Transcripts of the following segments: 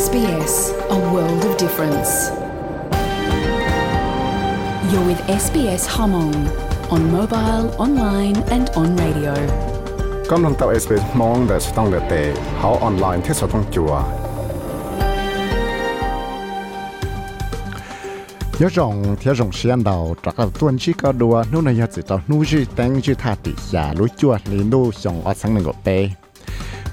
SBS, a world of difference. You're with SBS Hmong on mobile, online, and on radio. กำลังตับ SBS มองแต่สต้องเดเตเขาออนไลน์ที่สต้องจัวยองเที่ยงเสียนดาวจากตัวนี้ก็ดัวนู่นยาจิตนู่นจีแตงจีท่าติยาลุจวดลีนู่สองอัดสังหนึ่งกเป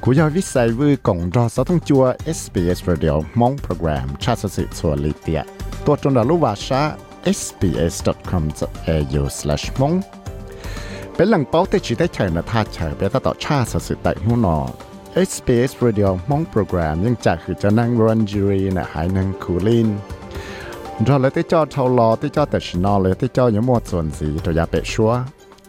กูอยากวิสัยวิกงรอสต้องจัว SBS Radio มองโปรแกรมชาติสิทธิ์ส่วนลิเตียตัวจนดาลุวาชา sbs.com.au/mong เป็นหลังเป้าแต่ชีได้เชิญนะท่าเชิญไปต่อชาติสุดแต่หูนอ SBS Radio มองโปรแกรมยังจากคือจะนั่งรันจูรีนะหายนังคูลินรอเลยที่จอเท่ารอที่จอแต่ชนอเลยที่จอยังหมดส่วนสีตัวยาเป็ดชัว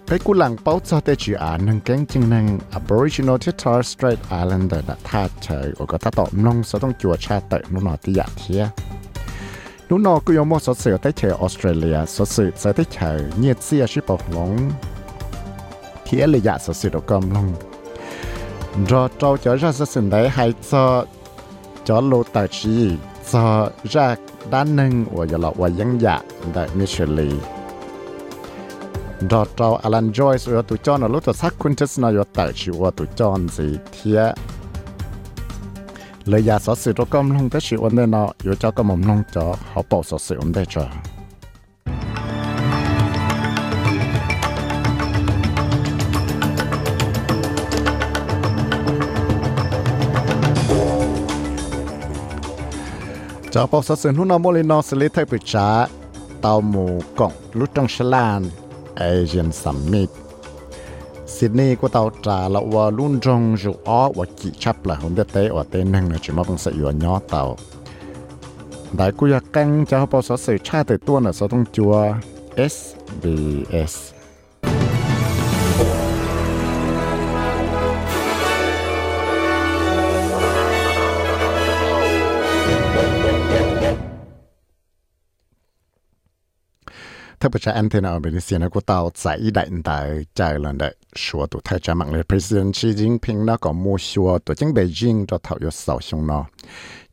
cái cú lăng bao cho tê chỉ à nâng kén chừng Aboriginal Te Strait Islander đã tha trời ở cái ta tọm nông sở trong cha tệ nó nọ tí dạ thia nó nọ cứ yếm mò sở sự Australia, sở sự sở tê trời nhiệt xia ship lóng thia lì dạ sở sự đồ cầm lông rồi trâu ra sở sự đấy hay cho cho lô cho ra đá nâng ở giờ lọ và dân dạ tại dạ Michelle ด้เชอเนียเสียชิปอกหลงเทียเลยยะสดสือดกำลงรอเจ้าจะรัสสินได้ให้จะจะโลตัชีจะรักด้านหนึ่งว่าอย่าหลอกว่ายังอยากได้มิชลีรอเจ้าอลันจอยส์ว่าตุจอนรู้ตัวสักคุณจะสนายตัดชีว่าตุจอนสิเทีย เลยยาสอสื่อตัวกำลงแต่ชิวันเดนออยู่เจ้าก็มมลงจอเขาบอกสอสื่อวันได้จอจอบอกสอสื่อหุ่นอโมลินอสลิทไ Asian Summit. Sydney của tàu trà là và luôn trong dù ó và kỹ chấp là hôm tế ở tên năng là chỉ mong sẽ yếu nhỏ tàu. Đại của căng cho bao số sự tra từ tuần là số thông chùa SBS ถ้าประชาอันเทนาเป็นเสียนะกูเตาใจได้แต่ใจลันได้ชัวตัวไทยจะมังเลย President Xi Jinping นะก็มูชัวตัวจังเบจิงตัวเท่าอยู่สาวชงเนาะ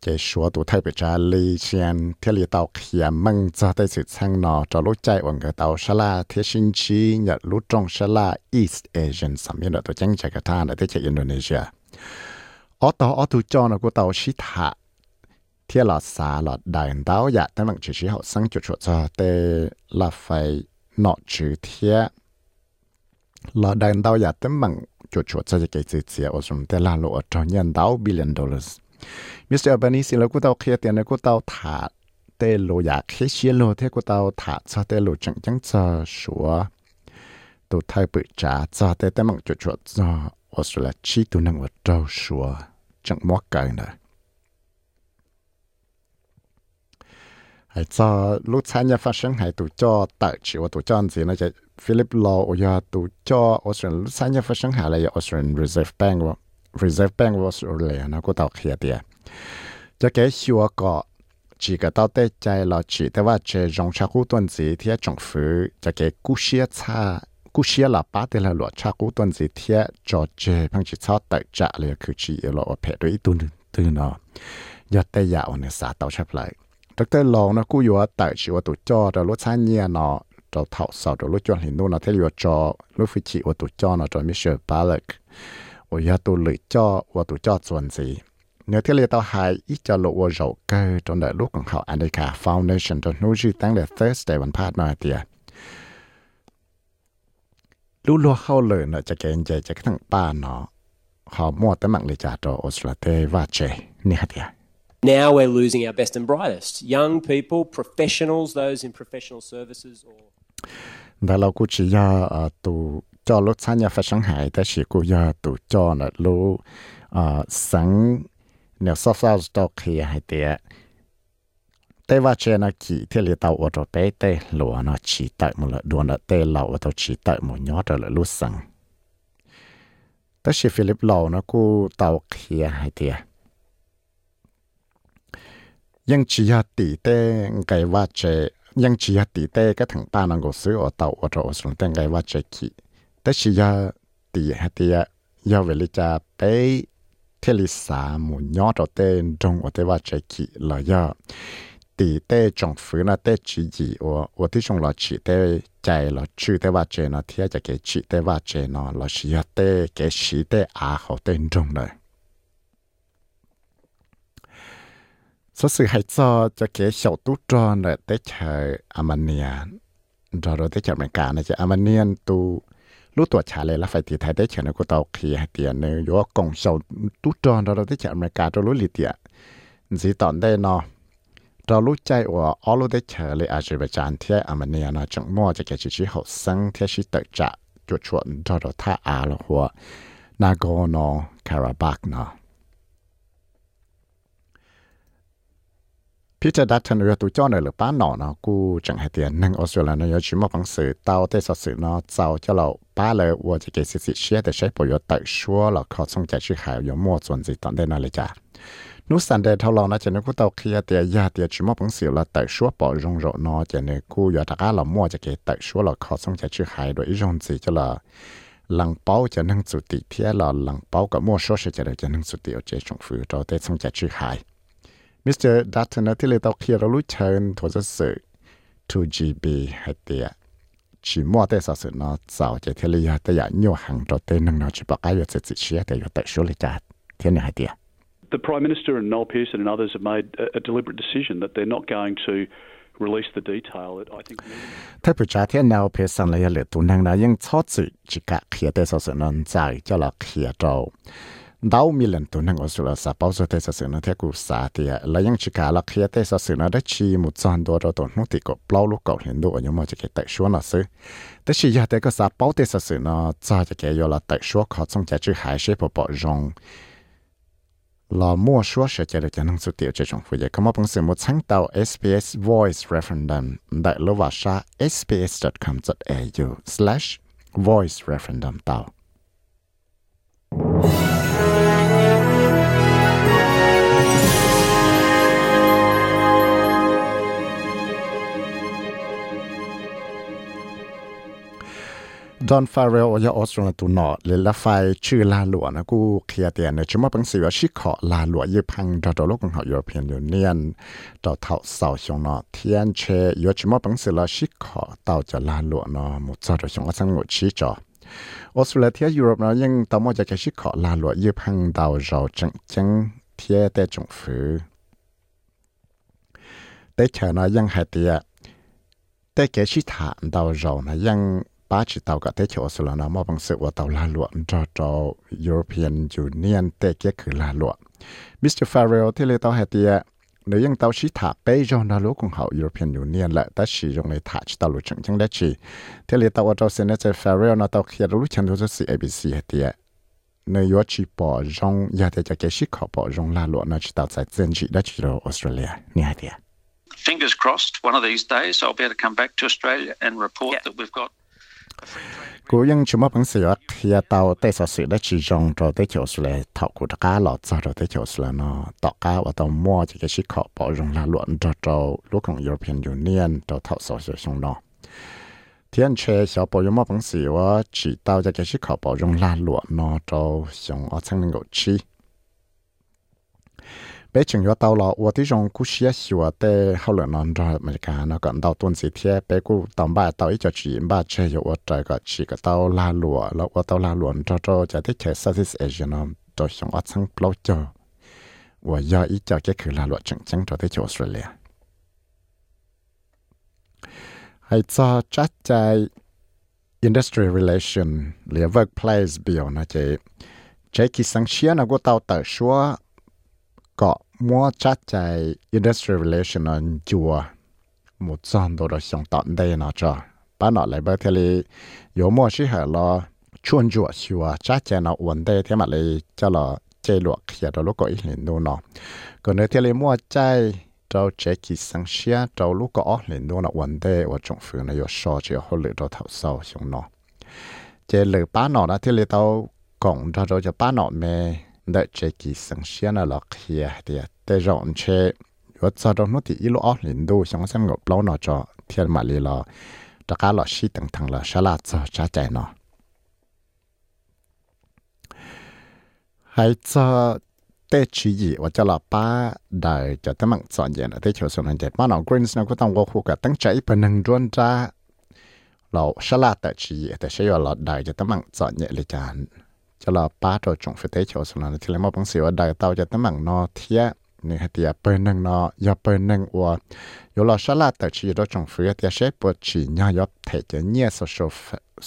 จะชัวตัวไทยประชาลีเชียนเที่ยวเตาเขียมังจะได้สิช่างเนาะจะรู้ใจวันก็เตาชลาเที่ชินชีอยากรู้ตรงชลา East Asian สามีตัวจังจากกาตาที่จะอินโดนีเซียอ๋อต่ออ๋อตัวจอนะกูเตาชิทา thiết là xa là đại đáo dạ tới bằng chỉ chỉ học sang chủ chuột cho tê là phải nọ chữ thiết là đại đáo dạ tới bằng chủ chuột cho cái chữ chữ ở trong tê là lộ cho nhân đáo billion dollars Mr. Albanese là cô tao kia tiền là cô tao thả tê lộ dạ khi xia lộ thế cô tao thả cho tê lộ chẳng chẳng cho sủa tụ thay bự trả cho tê tới bằng chủ chuột cho Australia, chi tụ năng ở trâu sủa, chẳng móc cái nữa 还做路参加发生还都叫大起我都这样子那就 Philip Law 我要都叫 Australian 路参加发生下来有 Australian Reserve Bank 喎 Reserve Bank 我 Australia 那个到起啲，就给小个几个到底在了只的话这用茶股段子贴政府就给股市差股市喇叭的了落茶股段子贴就这碰起炒特价了佢只有落配对段段咯，一得有呢啥到出嚟。ดรลองนะกูอยู่ว่าแต่ชีว่าตัวจอแต่รถช้าเนี่ยเนาะเราเท่าสาวตัวรถจวนเห็นนู่นนะที่อยู่จอรถฟิชิว่าตัวจอเนาะจอมิเชลบาเล็กว่าอยาตัวเลย จอว่าตัวจอส่วนสีเนื้อที่เรียกตัวหายอีจะโลว่าเราเกิดจนได้ลูกของเขาอันเดคาฟาวเดชั่นจนนู้ชื่อตั้งแต่ Thursday วันพาดมาเตียรู้ลัวเข้าเลยเนาะจะเกณฑ์ใจจะทั้งป้าเนาะเขามั่วแต่มังเลยจ่าตัวออสเตรเลียว่าเจนี่ฮะเตีย Now we're losing our best and brightest young people, professionals, those in professional services. Or... Và lâu cũng chỉ do tụ cho lúc sáng nhà phải sáng hải, ta chỉ cũng do tụ cho là lúc à, sáng nếu sắp sau đó khi hải tiệt tê va chê nó chỉ thế là tàu ô tô bé tê lúa nó chỉ tại một lần đuôi nó tê lẩu ô tô chỉ tại một nhót rồi là lúc sáng. Tất chỉ Philip lẩu nó cũng tàu kia hay tiệt. ยังชียาติเต้ไกว่าเจยังชียาติเต้ก็ถึงป้านังกซื้ออเต่าอตรอสนเต้ไกว่าเจขีแต่ชียาติฮะเตียยาเวลิจาไปเทลิสาหมุนยอดเต้จงอเตว่าเจขีลอยตีเต้จงฟื้นนะเต้จีจีโอวที่จงเราฉีเต้ใจเราชื่อเต้ว่าเจนะเทียจะเกฉีเต้ว่าเจนะเราชียเต้เกฉีเต้อาเขาเต้จงเลย số sự hay cho cho cái小肚tròn là tê chờ Armenian rồi rồi tê chờ mình cả này chứ Armenian tu lúc tuổi trả lại là phải thì thấy tê chờ nó có tàu khi hay tiền nữa có cộng sầu tú tròn rồi rồi tê chờ mình cả rồi lúc lì tiền chỉ tận đây nó เรารู้ใจว่าอรู้ได้เฉลยอาจจะไปจานเที่ยอเมเนียน Peter Dutton rồi tụi cho này là bán nọ nó cú chẳng hay tiền nên Australia nó nhớ chỉ một phẳng sự tao tới sở sự nó giàu cho lâu ba lời vừa chỉ cái sự sự chia để sẽ bảo yo tự xua là khó xong chạy chữ hại yo mua chuẩn gì tận đây nó là chả nút sàn đề thâu lâu nó chỉ nếu cú tao kia tiền ya tiền chỉ một phẳng sự là tự xua bỏ rong rộ nó chỉ nếu cú yo đặc á là mua chỉ cái tự xua là khó xong chạy chữ hại rồi rong gì cho là lăng bao chỉ nâng chủ tịch phía là lăng bao cả mua số sẽ chỉ là chỉ nâng chủ tịch ở trên trong phủ cho tới xong chạy chữ hại Mr. Dutton nó thì là tàu kia rồi lúc chân thuộc ra sự 2GB hay tiệt chỉ mua tới sao sự nó giàu cho thế là tới giờ nhiều hàng cho tới năng nó chỉ bảo cái việc sự chỉ để tại số là chặt thế này hay tiệt the Prime Minister and Noel Pearson and others have made a, a deliberate decision that they're not going to release the detail. I think. ถ้าผู้ชายที่ Noel Pearson เลยเลยตัวนั้นนะยังชอบสิจิก đau mi tu năng ở sửa sa bao giờ thế sự nó theo cụ sa thì là những chỉ cả là khi thế sự nó đã một trăm đô rồi tổn thì có bao lúc cậu hiện nhưng mà chỉ cái tại số thế chỉ giờ cái sa bao thế sự nó cho chỉ cái là tại số khó trong cái hải sẽ bỏ bỏ rong là mua số sẽ chỉ được cái năng số tiêu chế trong phụ giải không bằng sự một sáng tạo Voice Referendum. Đại lô và sa sps.com.au slash voice referendum tàu. ดอนฟาเรลยาออสตรเลียตัวนอเลละไฟชื่อลาหลวนะกูเคลียเตียนเนี่ยชิมว่าปังสิว่าชิขอลาหลวยืพังดอดโลกของเขายุโรเปียนยูเนียนดอเท่าเสาชงนอเทียนเชยชิมว่าปังสิละชิขอเต่าจะลาหลวนอมุจอดชงว่าสังหมดชีจอออสเตรเลียเทียยุโรปนะยังต่อมาจะแค่ชิขอลาหลวยืพังดาวเราจังจังเทียแต่จงฝือแต่เชนะยังหายเตียแต่แกชิถาดาวเรานะยัง ba chỉ tàu cả thế chỗ số là mà bằng sự của tàu la luận cho cho European Union tế kia khử la luận Mr. Farrell thì lấy tàu hệ tiệt nếu như tàu chỉ thả bê cho nó lúc cùng hậu European Union lại ta sử dụng lấy thả chỉ tàu lụt chẳng chẳng đấy chỉ thế lấy tàu ở trong Senator Farrell nó tàu kia lúc chẳng được sự ABC hệ tiệt nếu như chỉ bỏ rong ya để cho cái shit họ bỏ rong la luận nó chỉ tàu tại dân chỉ đã chỉ ở Australia nè hệ tiệt Fingers crossed, one of these days I'll be able to come back to Australia and report yeah. that we've got 古人做么本事啊？听到多少水的其中，就得叫出来淘古的瓜，落在就得叫出来呢。大家我都摸几个思考，包容了乱糟糟，如果有偏有念，就淘少些凶呢。天车小波有么本事啊？只到在个思考包容了乱糟糟，熊我才能够吃。bây chừng yo tao lo wo ti jong ku xia xua te hao le non ra ma ka na kan dao tuan si thie bé ku tao ba tao i cho chi ba che yo wo trai ka chi ka tao la lua lo wo tao la luan cho cho cha te che sa this asia no to xiong a chang plo cho wo ya i cha ke khu la lua chang chang cho te cho australia hay cho chat chai industry relation le workplace bio na che chế kỳ sáng chia nó có tao tờ xua có mua chắc chạy industrial relation ở chùa. Một trăm đồ đồ xong tận đây nó cho. Bà nó lại bởi thế li yếu mua chỉ hở lo chuôn chùa chùa, chắc chạy nó ổn đề thế mà lại cho lo chơi luộc khi đó lúc có ý liền đồ nó. Còn nếu thế li mua chạy trâu chế kỳ sáng xia, trâu lúc có hình đồ nó ổn đề và trong phương này yếu so chỉ hồ lực cho thảo sâu xong nó. Chế lửa bà nó là thế li tao cộng cho cho bà nó mê ได้เจกิสังเชียนหลอกเฮียเดียแต่จอนเชวัดซาดองนุติอีลูออลินดูชงสงบเล่านอจอเทียนมาลีลอจะกาหลอชีตังทังลอฉลาดซอจ้าใจเนาให้จะเตชีอีว่าจะลับป้าได้จะตั้งมั่งสอนเย็นเตชีวสุนันเจ็มาหนอกรีนส์นะก็ต้องว่าคู่กับตั้งใจพนังดวนจ้าเราฉลาดแต่ชีแต่ใช้ว่าเราได้จะตั้งมั่งสอนเย็นเลยจาน จะรอป้าตัวจงเฟเตชอสลานที่เรามอบังเสียวได้เตาจะตั้งมังนอเทียนี่ฮะเตียเปิลหนึ่งนอย่าเปิลหนึ่งอวัวยู่รอชลาแต่ชีรถจงฟื้เตียเชปวดฉีนยอบเทจะเนีย social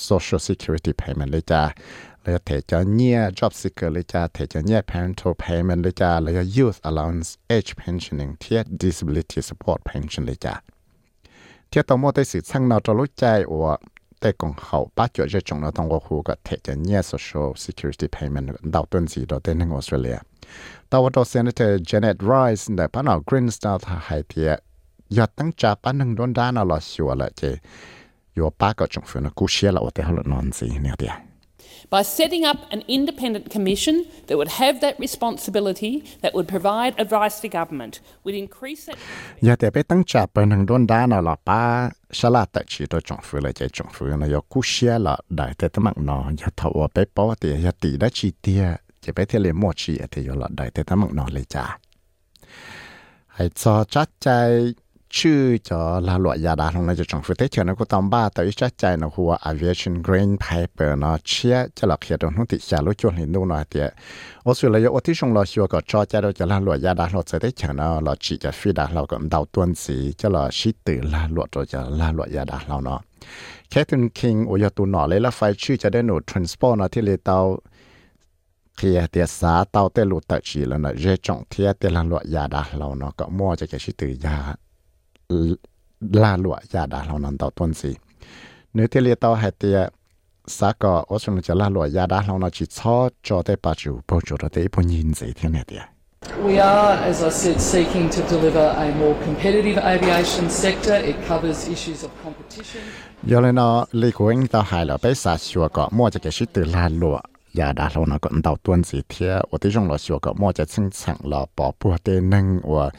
social security payment เลยจ้าเลยเทจะเนีย job seeker เลยจ้าเทจะเนีย parental payment เลยจ้าเลย youth allowance age pensioning เทีย disability support pension เลยจ้าเทียต่อมอได้สื่อสั่งนอตรู้ใจอวัว แต่กองเขาป้าจวดจะจงเราต้องว่าหูก็เทจะเนี่ย social security payment ดาวต้นสีดาวเต้นในออสเตรเลีย tàu tàu senator Janet Rice để bắt đầu Green Star thà hai thiệt giờ tăng trả bán nâng đón đá nào là xua lại chứ yo ba cái trong phương nó cú xia là ở đây họ nói gì nè thiệt by setting up an independent commission that would have that responsibility, that would provide advice to government, would increase that. Giờ thì bé tăng trả bên hàng đôn đá nào là ba sa la tại chỉ đó trong phương là chạy trong phương là yo cú xia là đại thế tấm nó giờ thầu ở bé bỏ thì giờ tỷ đã chi tiêu chỉ bé thì liền mua chi thì yo là đại thế tấm nó lấy trả. Hãy cho chắc chạy ชื่อจ ชื่อจะลาลวยาดาลงในจะจงฟุตเทเชนก็ตองบ้าแต่อีชัดใจนะหัว aviation grain paper นะเชี่ยจะหลักเขียนตรงที่ชาลุจวนหินดูหน่อยเดียออสเตรเลยอที่ชงราชัวก็จอจะเราจะลาลวยาดาเราจะได้เชนเนะเราจีจะฟีดาเราก็ดาวต้นสีจะเราชิตื่นลาลวดจะลาลวยาดาเราเนาะแค่ตุนคิงโอยตูหน่อเลยล้วไฟชื่อจะได้หนู transport นะที่เลเตาเทียเตียสาเตาเตลุตจีแล้วนะเจจงเทียเตลันลวยาดาเราเนาะก็มั่วจะแค่ชิตื่นยา la lụa ya đã lâu nằm tàu tuần gì nếu thế liệt tàu hay tiệt xã có ở trong cái la lụa ya đã lâu nó chỉ cho cho tới ba chủ bao chủ đó tới bao nhiêu gì thế này tiệt We are, as I said, seeking to deliver a more competitive aviation sector. It covers issues of competition. giờ lên nó lý của anh tao hay là bé xã xua có mua cho cái sự từ la lụa ya đã lâu nó còn tàu tuần gì thế ở tới trong là xua có mua cho sinh sản là bỏ bùa tên nâng và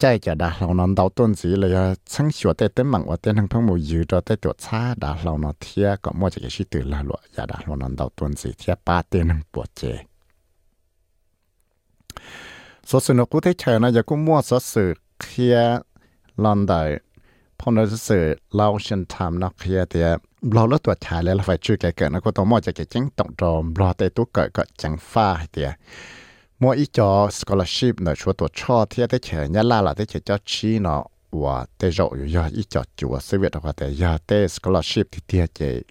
ใจจะด่าเรานอนดาวต้นสีเลยช่างชัวเต้เต้มังว่าเต้ทั้งทั้งหมดยืดเต้ตัวช้าด่าเรานอนเทียก็มั่วจะแค่ชิตื่นละหลวอย่าด่าเรานอนดาวต้นสีเทียป้าเต้นังปวดเจสสุนกูเทเชนะอย่ากูมั่วสสื่อเคียลอนได้พอเราสื่อเราเช่นทำนักเคียเตียเราเลือกตัวชายแล้วเราไปช่วยแกเกิดนะก็ต้องมั่วจะแกจังตกรอมรอเต้ตัวเกิดก็จังฟ้าเตีย mua ít cho scholarship nó chúa tổ cho thì tới chờ nhá la là tới chờ cho chi nó và tới rồi giờ ít cho chúa sự việc đó tới giờ tới scholarship thì tiệt chế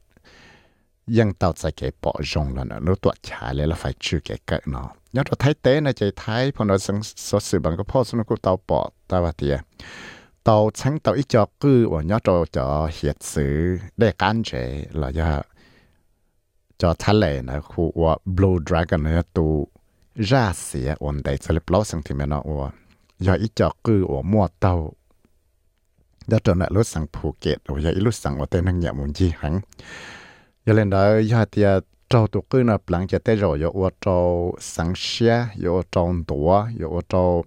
ยังเต่าใจเก็บปอจงแล้วนะรู้ตัวชายเลยแล้วไฟชื่อเก็บเกิดเนาะย้อนตัวไทยเต้นะใจไทยพอเราสังสดสื่อบางก็พ่อสนุกเต่าปอตาวเตียเต่าชั้งเต่าอีจอกือว่าย้อนตัวจะเหียดซื้อได้การเจแล้วจะจะทะเลนะคือว่า blue dragon เนี่ยตัว ra xỉa ổn định sẽ lập lâu sang thì mình nói giờ ít cho cứ ở mua tàu đã trở lại lúc sang Phuket rồi giờ ít lúc sang ở tên năng nhận muốn gì hẳn giờ lên đó giờ thì trâu tụ cứ nó lặng cho tới rồi giờ ở trâu sang xe giờ ở trâu đũa giờ ở trâu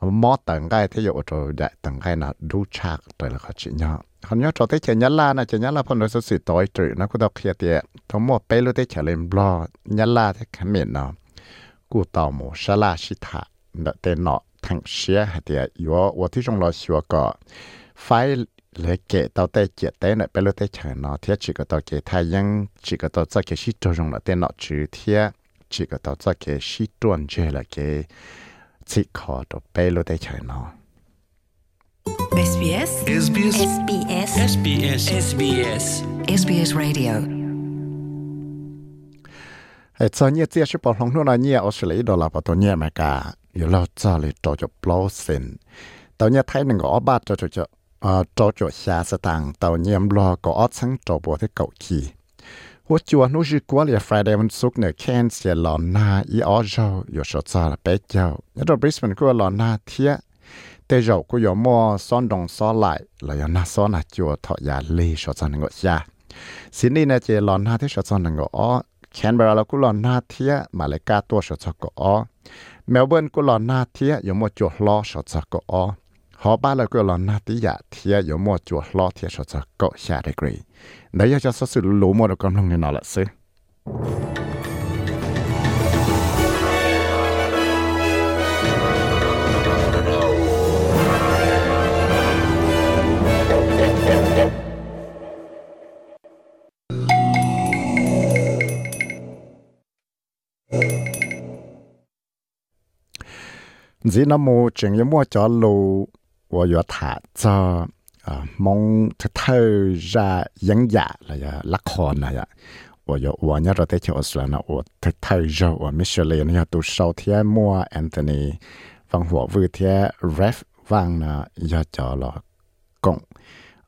mó tầng cái thế giờ ở trâu đại tầng cái là đủ chạc rồi là khó chịu nhau hắn nhớ trâu tới chơi nhá la nè chơi nhá la phong nó sẽ sự tối trừ nó có đọc kia tiệt thằng mua bé lúc tới chơi lên blo nhá la thế cái miệng nào กูต่อหมูชลาชิตาเตนเนาะทั้งเชียเดียอยู่ว่าที่จงรอชัวก็ไฟเลยเกะต่อเตเจเตเนไปเลยเตเฉินเนาะ 古道木沙拉西塔那在那腾些还得有我最终老学个，反来给到在接待呢，别了在城那天这个到给太阳，这个到这个是作用了在那主天，这个到这个是转折了给这个到别了在城那。SBS SBS SBS SBS SBS SBS Radio ไอ้ตอนนี้เจ้าชิบปองนู่นเนี่ยออสเตรเลียดอลลาร์ปตัวเนี่ยมากาอยู่เราจะเลยจอจบปลอเซนตอนนี้ไทยหนึ่งก็อบาทจอจจะเอ่อจอจชาสตางตอนนี้รอก็อดทั้งจอบัวที่เก่าขี่หัวจวนนู้จีกัวเลยฟรายเดย์วันศุกเนี่ยแคนเสียหลอนหน้าอีออเจ้าอยู่ชดซาละเป็ดเจ้าแล้วตัวบริสเบนก็หลอนหน้าเทียแต่เราก็อยู่มัวซ้อนดงซ้อนไหลแล้วยังน่าซ้อนอะจัวถอยาเลยชดซาหนึ่งก็ยาสินี่เนี่ยเจหลอนหน้าที่ชดซาหนึ่งก็อ๋อ แคนเบราเรากุหลอนหน้าเทียมาเลกาตัวชดจักอ๋อเมลเบิร์นกุหลอนหน้าเทียอยู่มัวจัวล้อชดจักอหอบ้านเรากุหลอนหน้าติยาเทียอยู่มัวจัวล้อเทียชดจักก็ชาดีกรีเดี๋ยวจะสสุดรู้มัวเรากำลังเงินเอาละซึ dĩ nó mua chuyện như mua cho lù và vừa thả cho à, mong thơ thơ ra dẫn dạ là giờ lắc hồn là giờ và giờ và nhớ rồi tới chỗ là nó và thơ thơ ra và này, nó tụ sau thì mua Anthony văn hóa vừa thì ref vang là giờ cho là cộng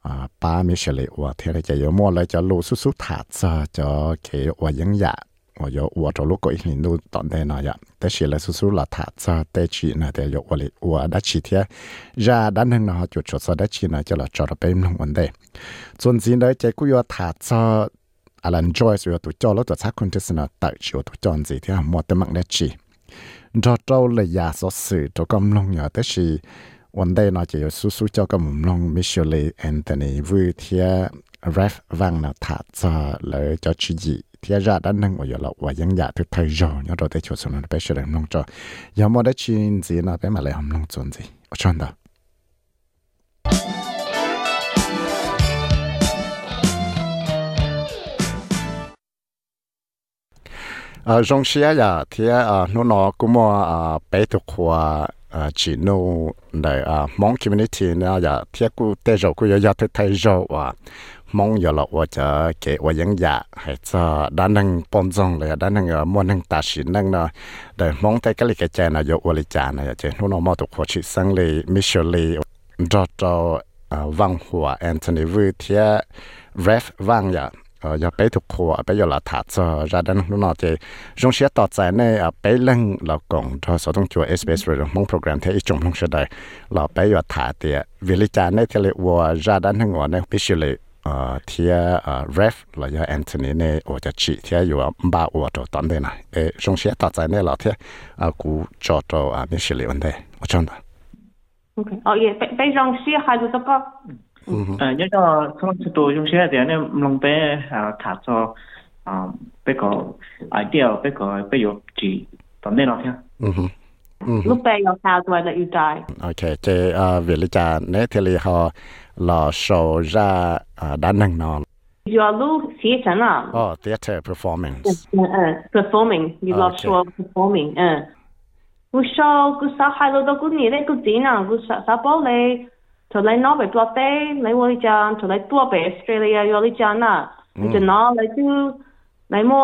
à ba Michelin và thế là giờ mua lại cho lù sú sú thả cho cho cái và dẫn dạ. 我影呀。我有我着路过一年都当代那样，但是来叔叔老他在带去那带有我哩我的七天，ra đã nâng nó chuột chuột sau đó chỉ nó cho là cho nó bên lòng vấn đề. Chuẩn gì đấy cái cú yo thả cho Alan Joyce yo tụ cho nó tụ xác con chết nó tại chiều tụ chọn gì thì một tấm mạng đấy chỉ. Cho trâu là giả số sự cho công lòng nhỏ tới chỉ vấn đề nó chỉ có叔叔cho công lòng Michelle Anthony vui thì ref vang nó thả cho lời cho chỉ gì thì ra đã nâng ở là và dân nhà thực thầy rồi nhớ rồi để chuột xuống nó bé sẽ làm nông cho giờ mà đã chín gì nó bé mà lại hầm nông chuẩn gì ở trong đó à trong xe ya thì à nó nó cũng mà à bé thuộc khoa à chỉ nó để à mong community nó ya thì cũng tế rồi cũng ya thực thầy rồi và mong giờ là tôi จะเกว่ายังอยากให้จะด้านนึงปนจงเลยด้านนึงมวนนึงตาชินนึงเนาะเดี๋ยวมองแต่ก็เลยแกใจายนะยกวลิจานะจะนู่นมอตุขวชิสังเลยมิเชลีจอจอวังหัวแอนโทนีวิเทียเรฟวังอย่าเอออย่าไปถูกขัวไปอย่าละถาจอราดันนู่นจะจงเสียต่อใจในไปเล่งเรากงทอสต้องจัวเอสเปสเรื่องมงโปรแกรมที่อีจงลงเสดเราไปอย่าถาเตียวิลิจาในเทเลวัวราดันทั้งหัวในมิชลี ờ thì ờ ref là do Anthony này ở cho chị thì อยู่ ba ở chỗ tận đây này. Ê trong xe tạo ra này là thì à cú cho cho à xử lý vấn đề. Ở trong đó ok. Ờ yeah bây bây trong xe hai đứa có. Ờ nhớ cho không chỉ tôi trong xe thì anh em long bé à thả cho à bé có idea bé có bé có chỉ tận đây nào thế lúc bé có how do I let you die ok thì à lý thì họ là show ra đa năng nó You are lu theater na. Oh, theater performance. Uh, uh, performing. You love show performing. Uh. Gu show gu sa hai lo do gu ni le gu di na gu sa sa bo le to le no be plot day le wo jan to le tua be Australia yo li jan na. Je na le du le mo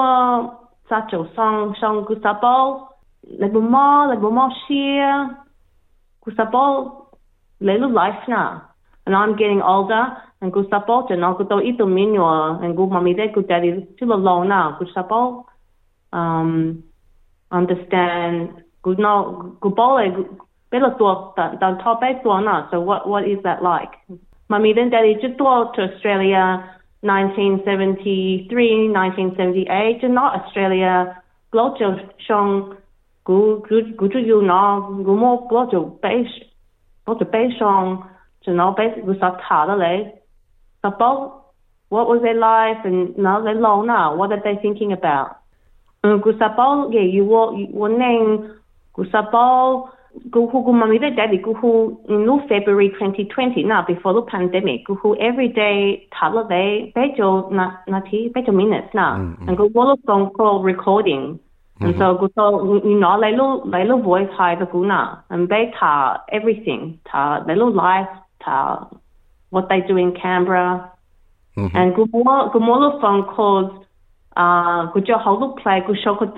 sa chou song song gu sa bo le bu mo le bu mo shia gu sa bo le lu life na. And I'm getting older and gu support and gu to ito minyo and gu mami de gu daddy still alone now gu support. Um understand gu no gu bole bela to dan top ba to na so what what is that like? Mami then daddy just to to Australia 1973 1978 and not Australia. Glocho shong gu gu gu you no gu mo glocho base glocho base shong you know, basically start 查得你 about what was their life and now they long now. What are they thinking about。嗯，佢實包嘅要我我寧佢實包。Google Mommy the Daddy Google in February 2020 now before the pandemic Google every day they day bejo na na ti bejo minutes now. Mm, mm. And go wall of phone call recording. And so mm-hmm. go you know they lo they lo voice high the guna and they ta everything ta they life what they do in Canberra. Mm-hmm. And Gumolo, phone calls Gujo play Gushoko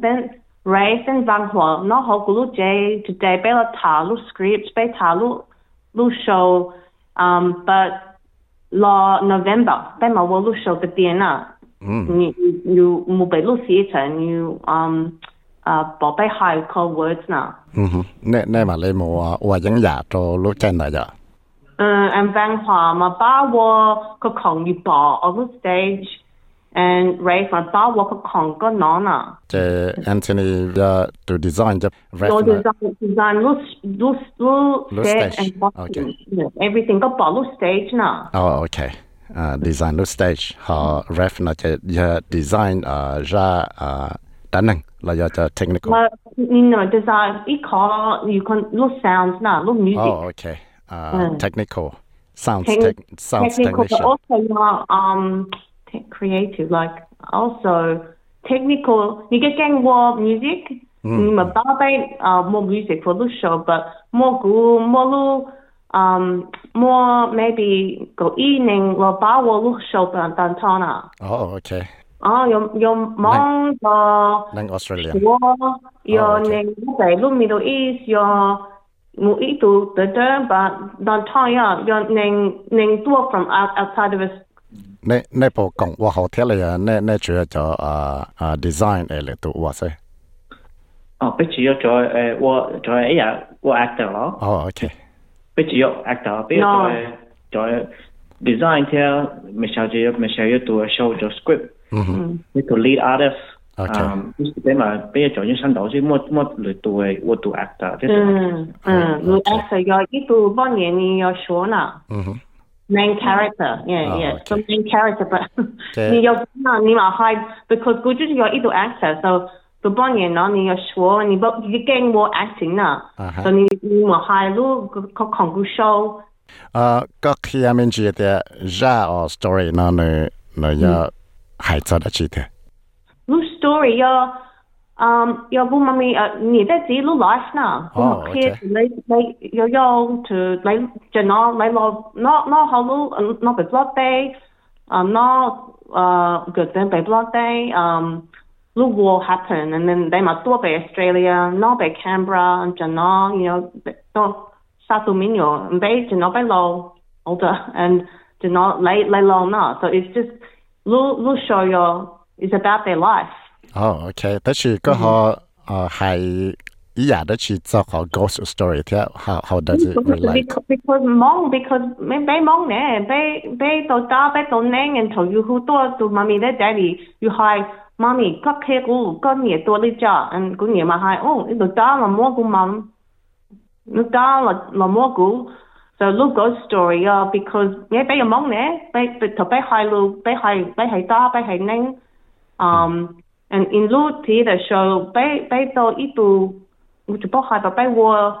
then Race and Zhang no Ho J, today Bela Ta, scripts, Bei Ta, Lu, show, um, but Law November, Bei Ma show the DNA. Mm. You, you, and you, um, uh, 啊，寶貝係個 words 呢？嗯哼，你你話你冇話話影日做錄真嚟咋？uh, and Van Hua, mà ba wo có Kong như bỏ on the stage and race mà ba wo có còn có nó nè. Thế Anthony uh, to design the rest. So design design lúc lúc lúc stage and costume. Okay. Yeah, everything có bỏ lúc stage nè. Oh okay. Uh, design lúc stage How ref nó chơi design uh, ra uh, đánh năng là do technical. Well, you know, design ít khó you can look sounds nè, look music. Oh okay. Uh, mm. technical sounds Technic- tech, sounds technical, technician. But also not um creative like also technical. 이게 more music. 음. 뭐 바베 more music production but more good more um more maybe go evening or bar will show than than tona. Oh okay. Oh your your 요, 멍, Australia, your 오스트레일리아. 요, 요, 랭, 미도 이스, your. Oh, mo itu the term but don tanya yon neng neng tua from outside of us ne ne po kong wa ho thele ya ne ne chue cho a a design ele tu wa se oh pe chi yo cho e wa cho e ya wa actor lo oh okay pe chi yo actor pe cho cho design theo michelle yo michelle yo to show the script mm -hmm. tu lead artist 嗯，即系话俾阿赵英生导，即冇冇嚟对我都 active。嗯嗯，我当时要依度八年你要学啦。嗯哼。Main character，yeah yeah，做 main character，但 你要呢你要学，因为佢就是要依度 actor，所以，所以八年你要学，你不你更我 active 啦。啊哈。所以你咪学路个控故事。啊，咁前面几日嘅 share story，嗱你你要睇咗啦，记得。Long story. Your um your bull mummy uh near that's dear little life now. Oh, okay. They they you yo to they general they lo not not hollow um, not the blood day um not uh good then by blood day um the war happened and then they must go by Australia, not by Canberra and Janong, you know, to, no Satuminyo and they do not be law older and do not lay lay long now. So it's just little little show your is about their life. Oh, okay. Đó chỉ có họ hay ý giả đó chỉ cho ghost story thế how how does it relate? Because, because mong because mấy bé mong nè bé bé tổ ta bé tổ nén and tổ yêu hú tổ tổ mami đấy daddy yêu hay mami có khi cũ có nhiều tổ đi cho and cũng nhiều mà hay oh tổ ta mà mua gu mắm lúc đó là là mua cũ so lúc ghost story uh, because nghe bé mong nè bé bé thọ bé hay lu bé hay bé hay ta bé hay nén 系拎，um and in 路 theater show 俾俾到呢度，我就帮系就俾我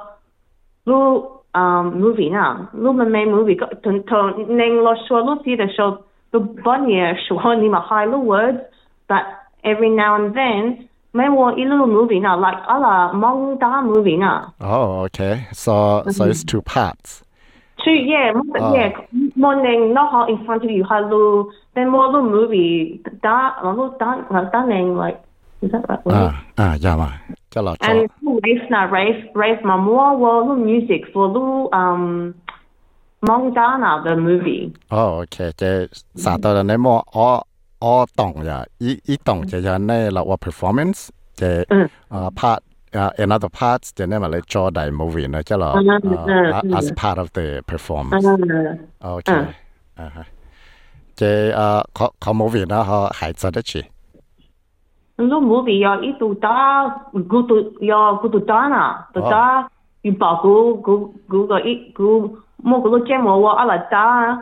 路 um movie 呐，路咪咪 movie 个同同拎落 show 路 theater show 都帮嘢 show 你咪系路 words，but every now and then 咪我一路 movie 呐，like 啊啦蒙打 movie 呐。哦，OK，so so it's two parts。 Two, yeah, Oh. yeah. Morning, not hot in front of you. Hello, then more little movie. That, a little that, like stunning. Like, is that 啊，有嘛，即係落 And 咗。rave now, rave, rave. My more well, little music for little um, Mongdana the movie. 哦，OK，即係殺到人哋冇我我懂呀，一一懂就係呢落我 performance，即係啊 part 啊 another part 就呢咪你做大 movie 呢，即系落嗯嗯 as part of the performance。 Uh, OK，啊哈，即系啊，佢佢 movie 呢，佢系做得起。 little movie 要一度打，古度要古度打呐，度打要保古古古个一古莫古度节目我阿拉打，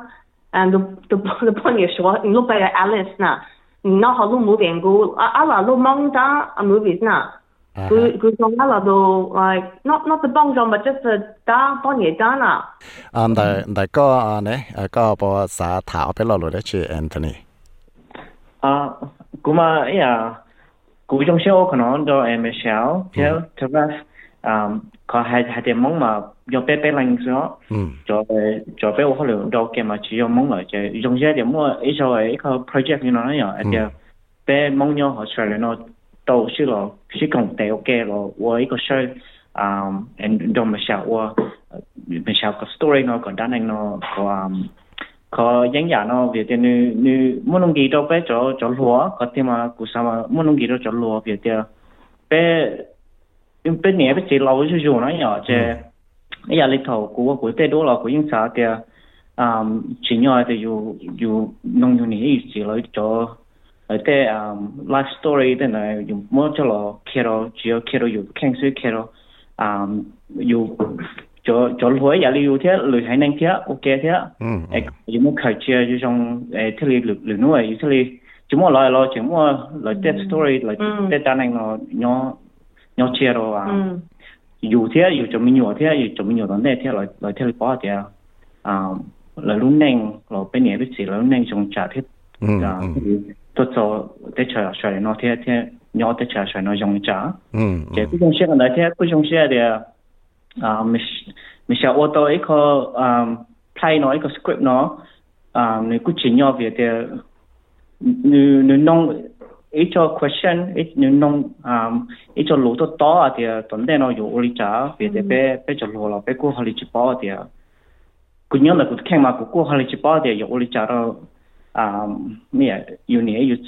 and 都都都帮你说，你录bij Alice 呐，你那好录 movie 古阿阿拉录蒙打啊 movies 呐， Guzongala do like not not the bongjong but just the da bonye dana. Um the the go ne go bo sa thao pe lo lo de Anthony. À kuma ya cú trong xe ô còn đó em Michelle theo theo um có hai hai điểm mong mà do bé bé lành đó cho cho bé ô khó lượng đâu kia mà chỉ do mong ở chơi trong xe điểm mua ít rồi có project như nó nhở. Em bé mong nhau họ chơi nó 嚟咯，到时咯，是讲地嘅咯，我一个 show 啊，and 就 Michelle 我 Michelle 个 story 咯，个单宁咯，个啊。có những nhà nó việc thì nu nu muốn nông nghiệp đâu bé cho cho lúa có thêm mà cụ sao mà muốn nông nghiệp đâu cho lúa việc thì bé bé nhẹ bé chỉ lâu chứ dù nó nhỏ chứ bây giờ lịch thầu của của tây đô là của những xã thì à chỉ nhỏ thì dù dù nông nghiệp này chỉ lấy cho ở Ờ, te um ờ, life story te na yu mo chalo kero jio kero yu kengsu kero um yu cho cho lối ya li yu thế lười hay năng thế ok thế. E yu mo khai chia yu trong e thế li lười lười nuôi yu thế li chỉ mo lại lo chỉ mo ừ. story lại te ta năng nó nhỏ nhỏ chia rồi ừ. à yu thế yu cho mình nhỏ thế yu cho mình nhỏ đó thế lại lại thế li thế. À lại lúc neng lại bên nhà biết gì lại lúc neng trong trả thế. Ừ, tôi cho tết chờ chờ nó thế thế nhỏ tết chờ chờ nó dùng trả cái cái dòng xe này thế cái dòng xe thì à mình sẽ ô tô ấy có play nó ấy script nó à mình cứ chỉ nhau về thì nếu nếu nông ấy cho question ấy nếu nông à ấy cho lỗ to thì tuần đây nó dùng ô lý về thì bé cho lỗ là bé cố hồ lý chỉ thì cứ nhớ là cứ khen mà cứ cố hồ lý chỉ thì dùng ô lý rồi à咩有年有几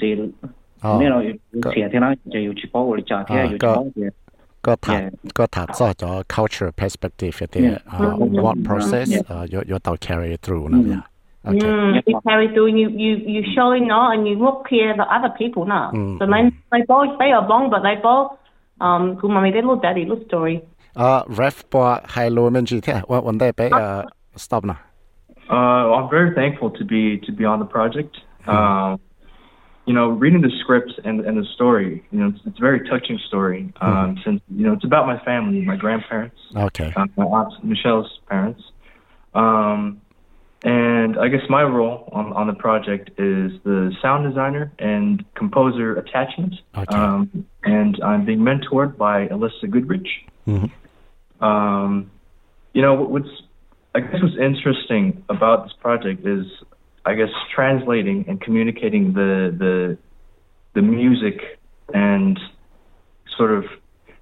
Ờ, 咩咯有钱天啦就有只保我理trả thì 有只保thì ก็ถามก็ถามซอจอ culture perspective เดีย what process เอ่อยยต่อ carry through นะเนี่ย okay Mm, you carry through, you, you, you show it now, and you look here the other people now. Mm, So they, they both, they are long, but they both, um, good mommy, they look daddy, look story. เอ่อ ref ปอ high low มันจีเท่วันวันได้ไปเอ่อ stop นะ Uh, I'm very thankful to be to be on the project. Um, you know, reading the script and and the story, you know, it's, it's a very touching story. Um, Since you know, it's about my family, my grandparents, okay uh, my aunt Michelle's parents. Um, and I guess my role on on the project is the sound designer and composer attachment. Okay. Um, and I'm being mentored by Alyssa Goodrich. Mhm. Um, you know, what's I guess what's interesting about this project is, I guess, translating and communicating the the the music and sort of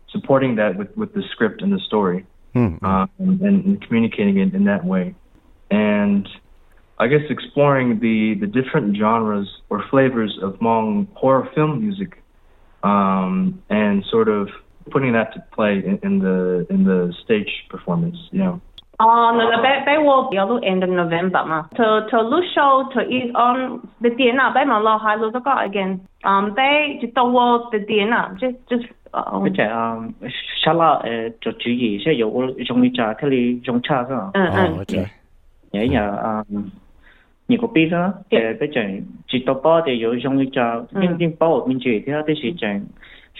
supporting that with, with the script and the story, อืม um, and, and communicating it in that way, and I guess exploring the the different genres or flavors of Hmong horror film music, um, and sort of putting that to play in, in the in the stage performance. You know. Ờ, nó là bé bé wo yếu lúc end of November mà. Thờ thờ lúc show thờ is on the tiền à bé mà lo hai lúc đó again. Um, bé chỉ tàu wo the tiền à, just just. Uh, Bây giờ um, sao là cho chú ý sẽ có trong cái trà cái này trong trà sao? Ừ ừ. Ờ, nhớ nhớ dạ. dạ, dạ, um, nhiều cái biết đó. Bây giờ chỉ tàu bao thì có trong cái ừ. trà, bên bên bao bên chỉ thì đó thì chẳng.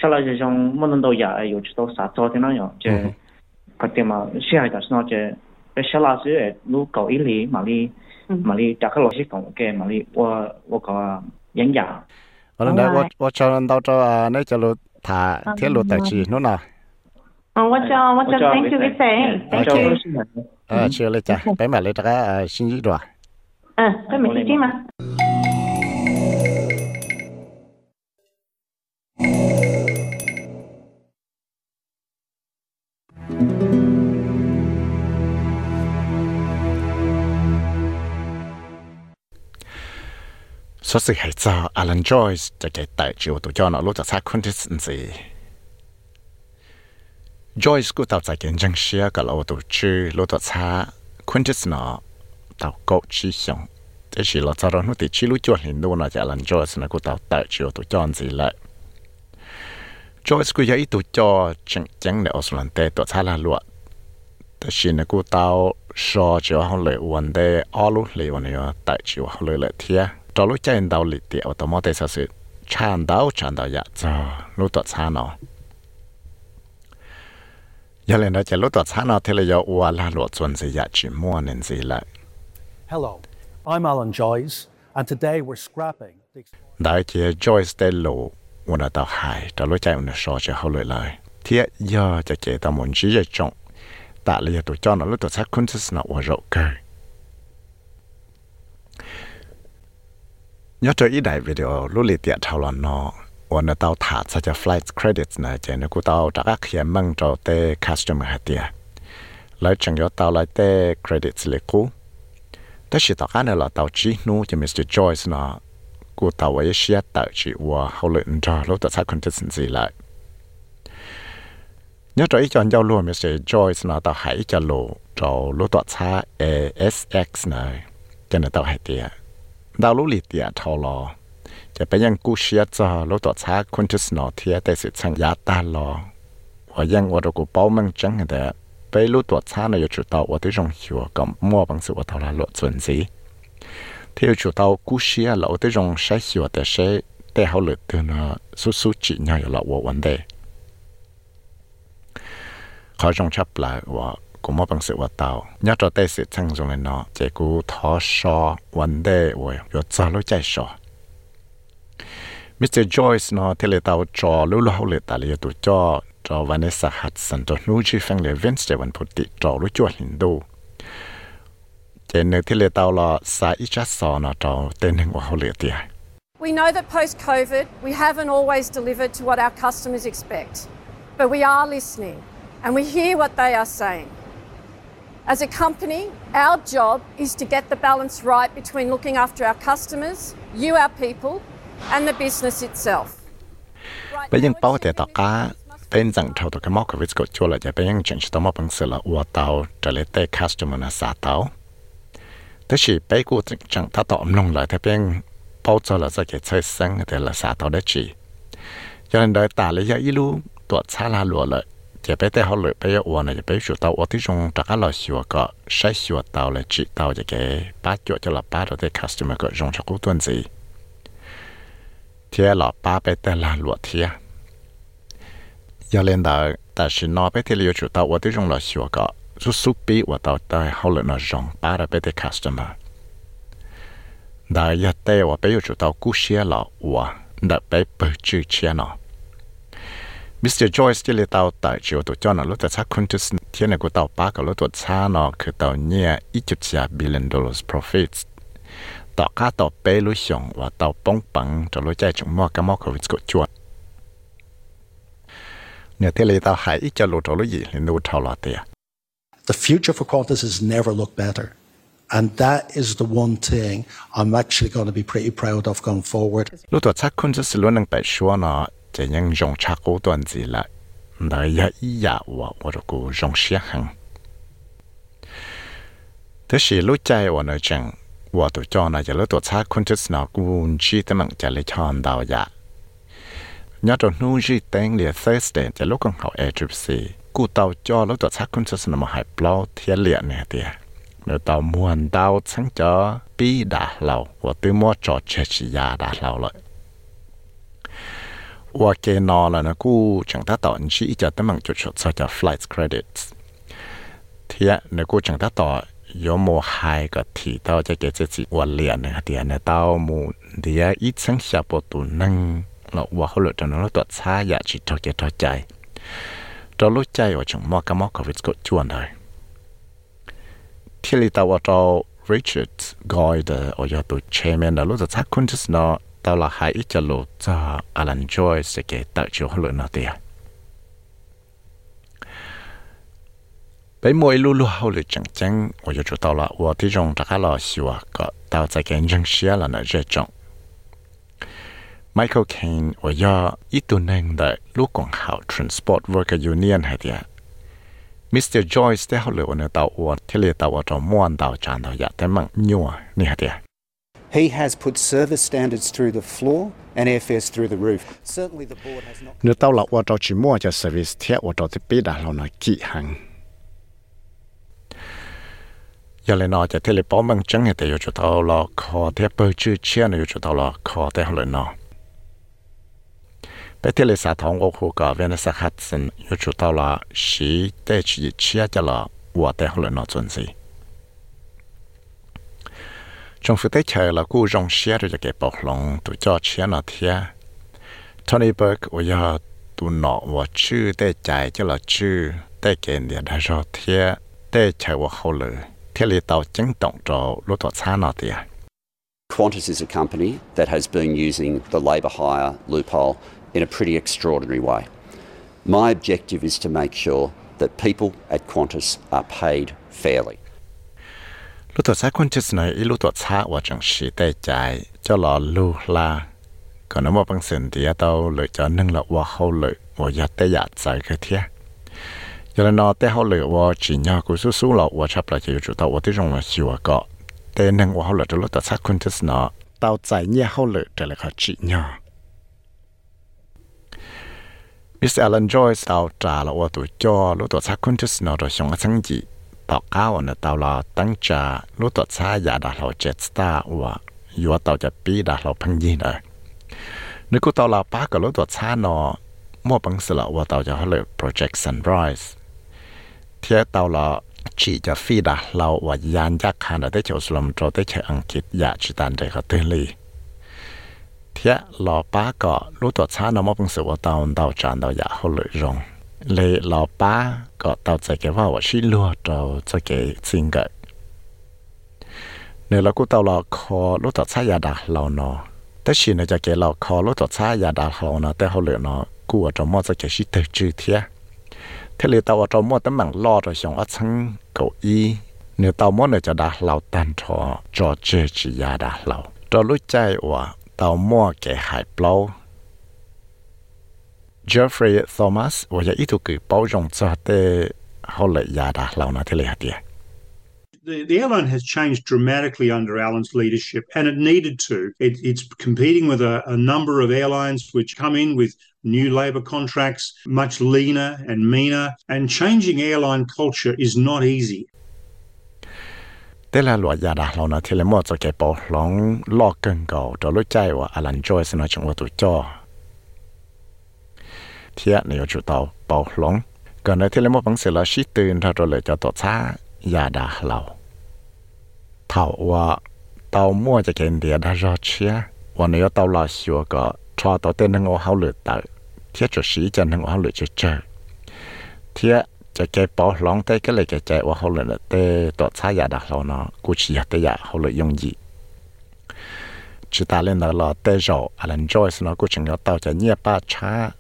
Sao là trong mỗi lần đầu giờ chỉ tàu sáu chỗ thế nào nhở? Chứ, cái mà xe hay đó nó chứ 那小老师路高一里，嘛哩嘛哩，大概老师讲嘅嘛哩，我我个演讲。我谂我我 cho ừ. ờ, anh đâu cho à nãy cho lụt thả thiết lụt tại chị nữa nè. Ờ, tôi ờ, cho tôi cho thank you cái xe. Thank you. Ờ, chưa lấy trả, ừ. bé mẹ lấy trả cái à, xin gì rồi. Ờ, bé mẹ xin mà. số sự hệ cho Alan Joyce để kể tại chiều tụ cho nó lúc cho xa quân thích gì. Joyce cũng tạo ra kiến dân xia cả lâu tụ chư lúc cho xa quân thích nó tạo cậu chi xong. Thế chỉ là cho đó nó thì chỉ lúc chuẩn hình luôn nó cho Alan Joyce nó cũng tạo tại chiều tụ cho gì lại. Joyce cũng dạy tụ cho chẳng chẳng để Australia tụ xa là luật. Thế chỉ nó cũng tạo so chiều họ lệ vấn đề, ổ lúc lệ uẩn đề tại chiều họ lệ lệ thiêng cho lúc chơi đầu lịch tiệu tao mò tay sao sự chan đầu chan đầu dạ cho lúc tọt xa nó giờ lên đó chơi lúc tọt xa nó thì là do ua la lụa chuẩn gì dạ chỉ mua nên gì lại Hello, I'm Alan Joyce, and today we're scrapping đại thì Joyce để lộ ua là tao hài cho lúc chơi nó so cho hậu lại lời. thì giờ cho chơi tao muốn chỉ cho chồng, tại là giờ tụi cho nó lúc tọt xa sức nó ua rộng cơ nhớ cho ý đại video lúc lì tiệt thảo luận nó ổn là tao cho flight credits này chỉ nó của tao trả các hiện mang cho tê customer hạt tiệt lấy chẳng cho tao lại tê credits lệ cũ. Tất nhiên tao cái này là chỉ nu cho Mr Joyce nó, của tao ấy sẽ tạo chỉ và hậu luyện cho lúc tao sai consistency lại. Nhớ cho ý cho nhau luôn Mr Joyce nó tao hãy cho lộ cho lúc tao sai ASX này, cho nên tao hạt tiệt ดาวลุลิเตียทอลอจะไปยังกูเชียจอรถตัวช้าคนที่สนอเทียแต่สิชังยาตาลอว่ายังว่าเรากูเป้ามังจังแต่ไปรู้ตัวช้าในจุดเตาว่าที่จงหัวกับมั่วบางสิ่งว่าทลาลดส่วนสีที่จุดเตากูเชียเราที่จงใช้หัวแต่ใช้แต่เขาเหลือตัวนะสู้สู้จีเนี่ยอยู่ละว่าวันเดเขาจงชับหลา กูมอบังสิว่าเตายัดจะได้สิทั้งจงเนาะเจกูทอชอวันเดย์วยยศจารู้ใจชอมิสเตอร์จอยส์เนาะเที่เลตาจอรู้รู้เลตาเลียตัวจอจอวันนี้สฮัตสันจอนู้ชีฟังเลเวนสเดวันพุติจอรู้จวดหินดูเจนเนที่เลตาลอสายอิจัสซอเนาะจอเต็นหึงว่าเขาเลียเตีย We know that post COVID, we haven't always delivered to what our customers expect, but we are listening and we hear what they are saying. As a company, our job is to get the balance right between looking after our customers, you, our people, and the business itself. bây giờ bảo để tao cá bên rằng thầu tao cái móc cái việc của chua là จะไปแต่เขาเลยไปอ้วนจะไปชัวเตาอที่ชงจากเราชัวก็ใช้ชัวเตาเลยจีเตาจะแกป้าจวจะหลับป้าเราได้คัสเตอร์ก็ชงชักกูตัวนี้เทียหลับป้าไปแต่ละหลวดเทียยาเล่นดาแต่ฉันนอไปเที่ยวชัวเตาอที่ชงเราชัวก็สุสุปีว่าเตาได้เขาเลยนอชงป้าเราไปได้คัสเตอร์ดายาเตว่าไปอยู่ชัวเตากู้เชียหลับว่าเด็กไปเปิดชื่อเชียหนอ Mr. Joyce ที่เลตาแต่จิวตัวจอนะรถจะชักคุณทุสเทียนกูตาปากกับรถตัวชาเนาะคือตาเนี่ยอีจุดเสีย billion dollars profits ต่อค่าต่อเปลุชงว่าตาป้องปังจะรู้ใจจงมั่วกับมั่วกับวิสกุจวดเนี่ยที่เลตาหายอีจะรู้ตัวรู้ยี่เลยนูเท่าละเตีย The future for Qantas has never looked better. And that is the one thing I'm actually going to be pretty proud of going forward. จะยังยงชักกูตัวนี้ละนายอีอยากว่าว่ากูยงเสียหังแต่สิรู้ใจว่าเนจังว่าตัวจอน่ะจะรู้ตัวชักคุณจะสนอกูชีตมังจะเลยชอนดาวยะยอดนู้จีเต็งเหลียเซสเดนจะลูกของเขาเอทริปซีกูเตาจอแล้วตัวชักคุณจะสนอมาหายเปล่าเทียเหลียเนี่ยเตียเนื้อเตามวนดาวชั้งจอปีด่าเราว่าตื้อมอจอเชชิยาด่าเราเลย ว่าจังมอกกับมอกกับวิสกุจวนเลยที่ลิตาวตัว Richard กอยเดอโอยตัว chairman แล้วรู้จักชักคุณที่สนอตาวละหายอีจะรู้จะ Alan Joyce เกตัดจิวห tao là hai ít cho lộ cho Alan Joy sẽ kể tạo chỗ lộ nó tiền bây mỗi lúc lúc hậu lực chẳng chẳng tôi cho tao là tôi thì trong tất cả là xíu có tao sẽ kể chẳng xíu là nó rất trọng Michael Caine 我要一度能的陆港号 Transport Worker Union 还的。Mr. Joyce 的后来我呢到我，他来到我做莫安到站到也，他们牛啊，你还的。He has put service standards through the floor and airfares through the roof. Certainly the board has not... Nếu tao là ô tô chỉ mua service thiết ô tô thì biết lâu hàng. Thế là bỏ măng trắng thì tao cho là thế bơ chữ chia này cho tao là khó thế hồi nó. Bé thế là xã thống ô khu cả cho là tế chỉ chia là thế hồi trong Qantas is a company that has been using the labour hire loophole in a pretty extraordinary way. My objective is to make sure that people at Qantas are paid fairly. วหนอว่าชื่อได้ใจจะละชื่อได้เกณฑ์เดียได้รอเทียได้เชยว่าเขาเลยเที่ยวเลยเตาจึงต้องจอรู้ตัวช้านอเตีย Qantas is a company that has been using the labour hire loophole in a pretty extraordinary way. My objective is to make sure that people at Qantas are paid fairly. 路ตัวช้าคนจะสนอย路ตัวช้าว่าจั ต่อเก้าเนี่ยตาเราตั้งจารู้ตัวช้ายาดาเราเจ็ดสตาร์ว่าอยู่ว่าตาจะปีดาเราพังยีเลยนึกว่าตาเราป้ากับรู้ตัวช้าเนาะมั่วปังสละว่าตาจะเขาเลย project sunrise เทียตาเราชีจะฟีดาเราว่ายานยักษ์ขนาดได้เสลิมโตได้เชอังกฤษอยากจิตันใจเขาตื่นลีเทียหล่อป้าก็รู้ตัวช้าเนาะมั่วปังสละว่าตาเราจานเราอยากเขาเลยรง เลยหลอป้าก็เตาใจแกว่าว่าชิลัวเตาจะแกจริงกันเนื้อเรากูเตาเราคอลูกตัดชายาดาเราเนาะแต่ชินจะแกเราคอลูกตัดชายาดาเราเนาะแต่เขาเหลือเนาะกูจะมอจะแกชิเตจือเทียเทเลตาว่าจะมอตั้งมังรอจะชงอัดชังเก้อี้เนื้อเตามอเนี่ยจะดาเราตันทอจอเจจิยาดาเราจะรู้ใจว่าเตามอแกหายเปล่า Jeffrey Thomas ว่าจะอีทุกือเป้าจงจะเตเขาเลยยาดาเรานะเทเลหาเดีย the, the airline has changed dramatically under Alan's leadership, and it needed to. It, it's competing with a, a, number of airlines which come in with new labour contracts, much leaner and meaner, and changing airline culture is not easy. แต่ละหลวดยาดาเรานะที่เลมอจะเก็บปอหลงลอกเกินเก่าจะรู้ใจว่าอลันจอยสนจังว่าตัวจ่อ เทียเนี่ยจุดเตาปอหลงก่อนในที่เลมอบังเสละชิตื่นถ้าเราเลยจะต่อช้ายาดาเราเท่าว่าเตามั่วจะเกินเดียดารอเชียวันนี้เตาลาชัวก็ชอตัวเต้นนึงเอาเขาเหลือเตาเทียจุดสีจะนึงเอาเขาเหลือจะเจอเทียจะเก็บปอหลงเต้ก็เลยจะใจว่าเขาเหลือเต้ตัวช้ายาดาเราเนาะกูชี้เตยาเขาเหลือยงยี只打lên đó là tê rộ à lần Joyce nó cũng chẳng có tàu cho nhia ba cha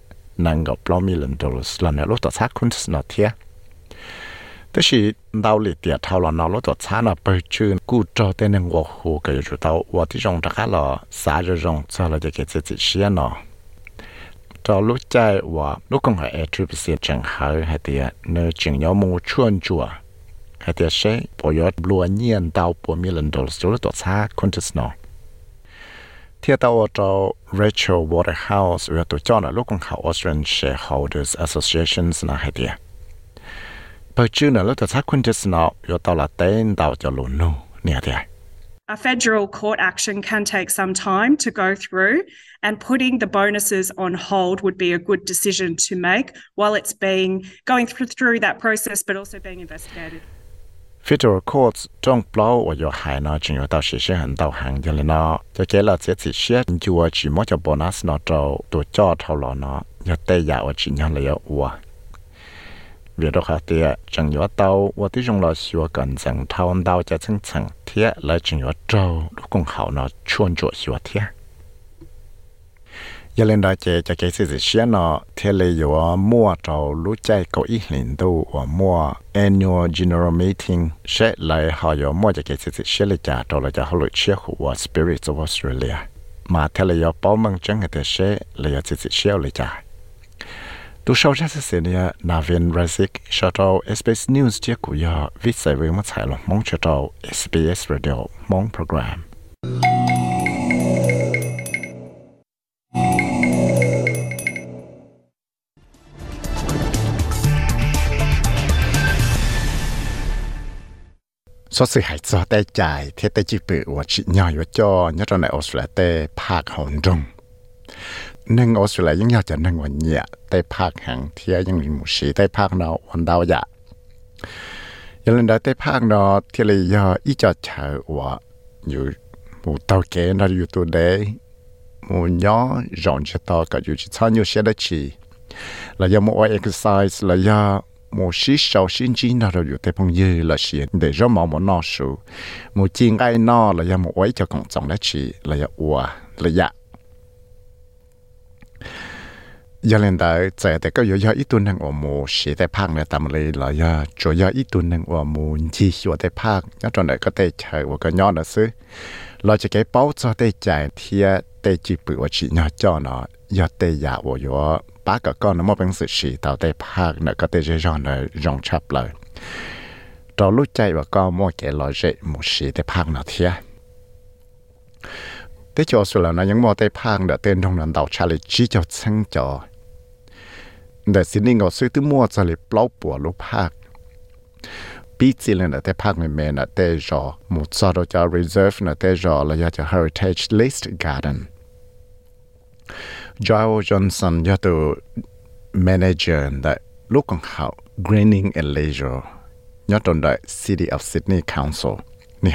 năng gặp bao nhiêu lần đầu là nó lúc đó xác cũng nó thế tức là đau lì tiệt thao là nó lúc đó xác nó bởi chứ cú cho tên nên hồ cái rồi tao và thì rong chắc là xả rồi rong cho là cái cái cái xe nó cho lúc chạy và lúc còn hay trip xe chẳng hay hay thì nơi chừng nhau mua chuyên chùa hay thì sẽ bỏ gió luôn nhiên tao bỏ mi lần đầu lúc đó xác cũng nó ที่ตัวเจ้า Rachel Waterhouse หรือตัวเจ้าน่ะลูกของเขา Australian Shareholders Association นะให้เดียปัจจุบันเราจะชักคุณจะสนออยู่ตัวละเต้นดาวจะลุนนู่เนี่ยเดีย A federal court action can take some time to go through, and putting the bonuses on hold would be a good decision to make while it's being going through that process, but also being investigated. Federal courts trong bao và yo hai nó chỉ có tao sẽ sẽ hành tao hàng cho nên nó cho cái là sẽ chỉ sẽ chùa chỉ mỗi cho bonus nó trâu tổ cho thâu lọ nó yo tây giả và chỉ nhau là yo ua. Việc đó khác thì chẳng nhớ tàu, và tí trong là xua cần rằng thâu tàu cho chân chẳng thiết là chỉ nhớ trâu lúc cũng hậu nó chuyên chỗ xua thiết giờ lên đó chị cho cái sự xia nó thế mua trâu lũ chạy có ít lần đâu annual general meeting sẽ lại họ có mua cho cái sự xia là trả trâu là của spirits of Australia. Mà thế là có bao mong sẽ là có sự xia là trả tu sau ra sẽ là razik cho trâu SBS News chia của giờ viết sai với mất sai là mong cho trâu SBS Radio mong program. องโปรแกรมสสิหายจอได้ใจเทตจิปือว่าชิญอยว่าจอเนี่ยตอนในออสเตรเลียภาคหอนจงนึ่งออสเตรเลียยังอยากจะนึ่งวันเนี่ยได้ภาคแห่งเทียยังมีหมู่สีได้ภาคเนาวันดาวอยากยังเล่นได้ภาคเนาที่เลยยออีจอดเฉยว่าอยู่หมู่เตาเกนเราอยู่ตัวเดหมู่ย่อรอนจะต่อกับอยู่ชั้นอยู่เสียดชีแล้วยังมู่เอ็กซ์ไซส์แล้วยังมู่ชีสาวชินจีนเราอ một xí sầu xin chín nào rồi tế phong dư là xí để cho mỏ một nọ số một chín cái nọ là do một ấy cho cộng trọng lá chỉ là do ua là dạ. Giờ lên tới trẻ thì có do ít tuần năng ở mù xí tế phang là tạm lấy là do chỗ do ít tuần năng ở mù chỉ xua tế phang nhớ trong đấy có tế chờ và có nhon là xứ. Lo cho cái bao cho tế chạy thì tế chỉ bự và chỉ nhỏ cho nó do tế giả và do giờ ba cái con nó mà bằng sự chỉ tao tại park này có thể dễ dàng là rong chập lại trong lúc chạy và con mua cái loại dễ một sĩ tại park nào thiệt ที่จอสุดแล้วนะยังมอได้พังเดเต้นตรงนั้นดาวชาลิจีจะเชิงจอแต่สิ่งนี้ก็ซื้อที่มัวจะเลยเปล่าปัวลูกภาคปีจีเลยนะแต่ภาคไม่เมนะแต่จอหมุดซอดจะ reserve นะแต่จอแล้วอยากจะ heritage list garden Joel Johnson ยอตัว manager นะลูกของเขา greening and leisure ยอดตนได้ City of Sydney Council นี่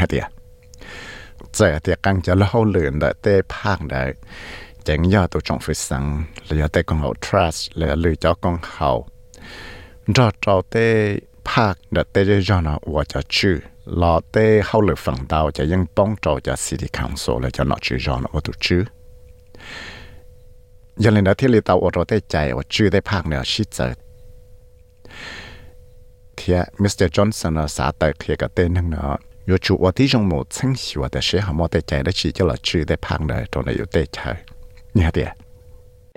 ยันเลยนะที่เราเอาเราได้ใจว่าชื่อได้ภาคเหนือชิดเจอเทียมิสเตอร์จอห์นสันสาเตเทียกับเต้นนั่งเนาะอยู่จู่ว่าที่จงหมู่เชิงหัวแต่เสียหามอได้ใจได้ชี้เจ้าเราชื่อได้ภาคเหนือตรงนี้อยู่ได้ใจเนี่ยเดีย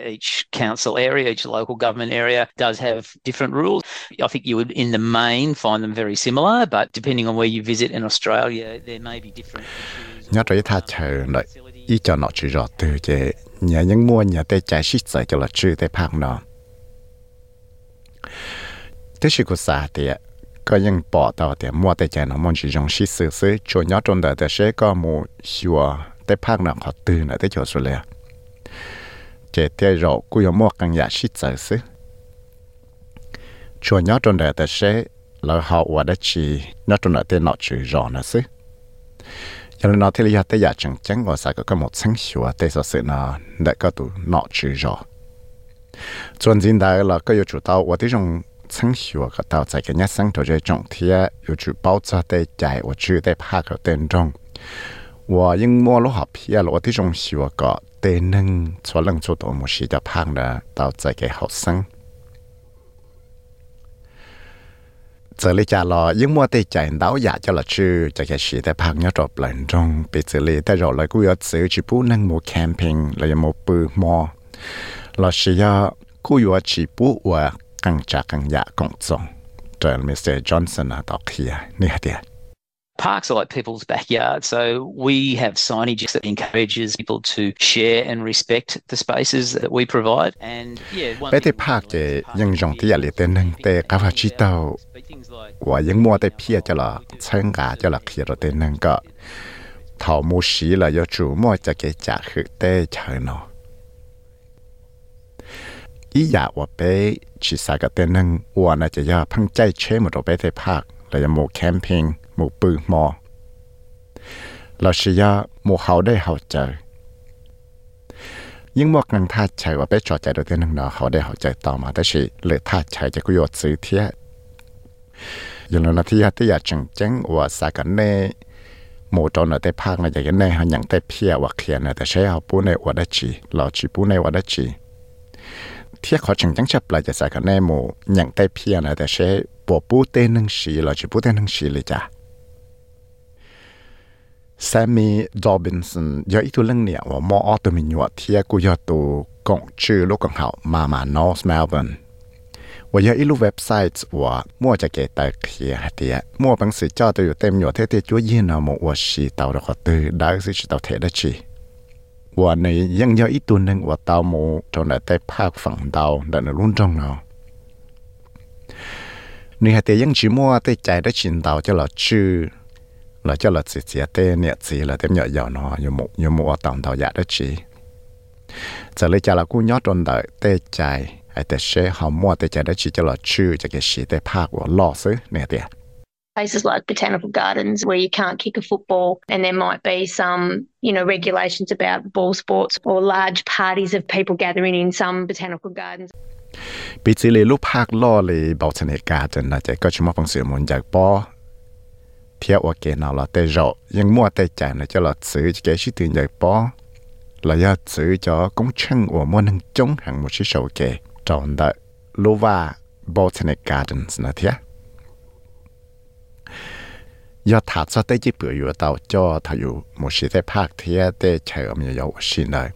each council area, each local government area does have different rules. I think you would, in the main, find them very similar, but depending on where you visit in Australia, there may be different issues ý cho nó chỉ rõ từ chế nhà những mua nhà tê chạy xích sợ cho là chữ tê phang nó thế sự của xã thì có những bỏ tàu thì mua tê chạy nó muốn chỉ dùng xích sử sử cho nhỏ trong đời tê sẽ có một xua tê phang nó họ từ nữa tê cho số lệ chế tê rõ cũng có mua càng nhà xích sợ sử cho nhỏ trong đời tê sẽ là họ và đã chỉ nhỏ trong đời tê nó chỉ rõ nữa sử cho nên nó thì lý do tới giờ chẳng chẳng có sao có một sáng sủa tới sự sự nó đã có tụ nọ chữ rõ chuẩn chính đại là có yêu chủ tao, và tới trong sáng sủa cái tao tại cái nhà sáng tổ chức trọng thì yêu chủ bảo cho tới chạy và chủ tới phá cái tên trong và những mua lúc học thì là tới trong sủa cái tên nâng, cho lần cho tổ một sự cho phá là tao tại cái học sinh เจอเลยจ่ารอยังมัวเตใจเดาอยากจะหลอชื่อจะแค่ฉีแต่พักเนี่ยจบหลังจงไปเจอเแต่รอเลยกูยอดซื้อชิพูนั่งโมแคมเปงเลยโมปือมอเราเชื่อคู่ยอดชีพูว่ากังจากกังยากงจงเจอเมสเซจอนสันต่อเขียเนี่ยเดีย Parks are like people's backyard, so we have signage that encourages people to share and respect the spaces that we provide. And yeah, one bé tê park thì những dòng thì là tên nâng tê cá phá chi tàu và những mua tê phía cho là chân gà cho là kia rồi tên nâng có thảo mua xí là do chủ mua cho cái trả khử tê chờ nó ý giả và bé chỉ xa cái tên nâng và nó chỉ do phăng chạy chế một đồ bé tê park là do một camping หมูปือมอเราเชียหมูเขาได้เขาใจยิ่งมวกนังท่าใจว่าไปจอดใจโดยที่นังนอเขาได้เขาใจต่อมาแต่ชีเลยท่าใจจะกุยดซื้อเทียอย่างนั้นที่ยาตียาจังจังว่าสากันเน่หมูจนแต่ภาคในใจกันแน่หันอย่างแต่เพียว่าเขียนแต่ใช้เอาปูในวัดชีเราชีปูในวัดชีเทียขอจังจังชับปลายจะสากันเน่หมูอย่างแต่เพียนแต่ใช้ปวปูเต้นังชีเราชีปูเต้นังชีเลยจ้ะ แซมมี่ดอบบินสันยออีตัวเรื่องเนี่ยว่ามออตัวมีหนวดเทียกูยอตัวกงชื่อลูกของเขามามานอสเมลเบิร์นว่าเยอะอีลูเว็บไซต์ว่ามั่วจะเกตเคียเทียมั่วบังสือจ้าตัวอยู่เต็มหยวดเทเตจัวยี่นามว่าชีเตาดอกตือได้สิชีเตาเทได้ชีว่าในยังเยอะอีตัวหนึ่งว่าเตาโมตรงไหนแต่ภาคฝั่งเตาดันรุ่นจงเรานี่ฮะเทียยังชีมั่วแต่ใจได้ชินเตาจะหล่อชื่อ là cho là chỉ chỉ tê nhẹ chỉ là tem nhỏ nhỏ nó nhiều một nhiều một tầng đầu dạ đó chỉ giờ lấy cho là cú nhót trong đời tê chạy hay tê xe họ mua tê chạy đó chỉ cho là chữ cho cái gì tê phá của lo xứ nè tê Places like botanical gardens where you can't kick a football, and there might be some, you know, regulations about ball sports or large parties of people gathering in some botanical gardens. ปีจีเลยลูกภาคล่อเลยบอกชนกาจนนะจะก็ชิมว่าฟังเสียงมันจากปอ theo ở cái nào là tê rộ nhưng mua tê trả là cho là xử cái sự tiền giải bó là do xử cho công chân của mua năng chống hàng một số sầu kề trong đó Lova Botanic Gardens là thế do thả cho tê chỉ bữa yếu tàu cho thà yếu một số tê park thế tê chạy ở nhiều yếu xin đời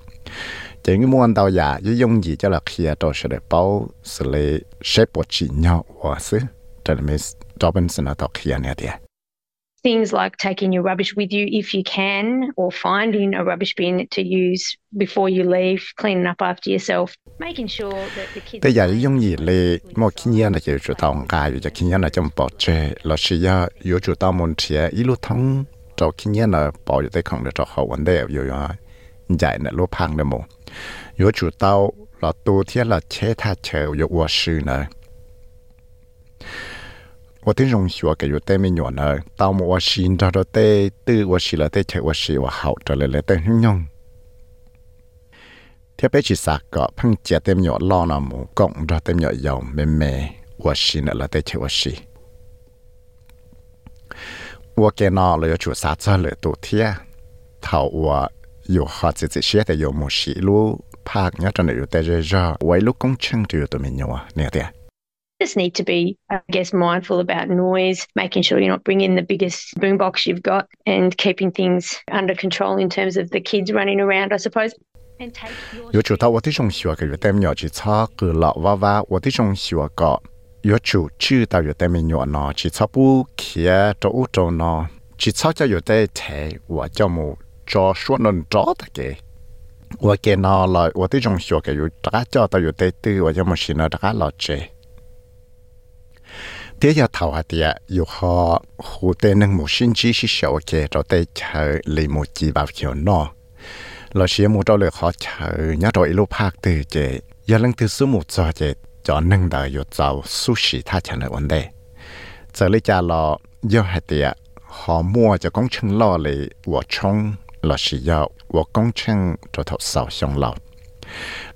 chỉ cái mua tàu giả với dùng gì cho là khi đó sẽ được bao xử lý xếp bộ chỉ nhau và sự cho nên Robinson ở tàu kia này thế things like taking your rubbish with you if you can, or finding a rubbish bin to use before you leave, cleaning up after yourself, making sure that the kids. Bây giờ dùng gì le mà khi nhớ là chịu chủ tao cả, giờ khi nhớ là trong bỏ chơi, là sự giờ yếu chủ tao muốn chia, ý lúc thắng cho khi nhớ là bỏ giờ tới không được cho hậu vấn đề rồi rồi à, giải là lúc hàng được mù, yếu chủ tao là tu thiết là chế tha chờ yếu quá sư này. 我听容许我给有带没有呢，到我我心着着带对我是了带切我是我好着了了带很用。 贴被起啥个碰见点鸟老那么讲着点鸟有妹妹，我是那了得起我是。我给那了要做啥子了都贴，头我有好自己写的有么事路，拍伢真的有在这这，为路工程就有多没有啊，那点。 just need to be, I guess, mindful about noise, making sure you're not bringing the biggest boombox you've got and keeping things under control in terms of the kids running around, I suppose. 有主到我的中学个有点鸟只操个老娃娃，我的中学个有主知道有点没鸟呢，只操不开着乌中呢，只操就有点菜，我就冇做说能找的给。我给那了，我的中学个有大家教到有点对，我就冇是那大家老这。 thế giờ thầu hạt địa dù họ hồ tê nâng một sinh chí sĩ sầu kê cho tê chờ lì một chỉ vào hiểu nó lo xía một trâu lời họ chờ nhá rồi lúc phát từ chế giờ lăng từ số một giờ chế cho nâng đời dù giàu sushi tha chẳng được vấn đề giờ lấy cha lo do hạt địa họ mua cho công chân lò lì của trong là sử dụng của công chân cho thọ sầu xong lọt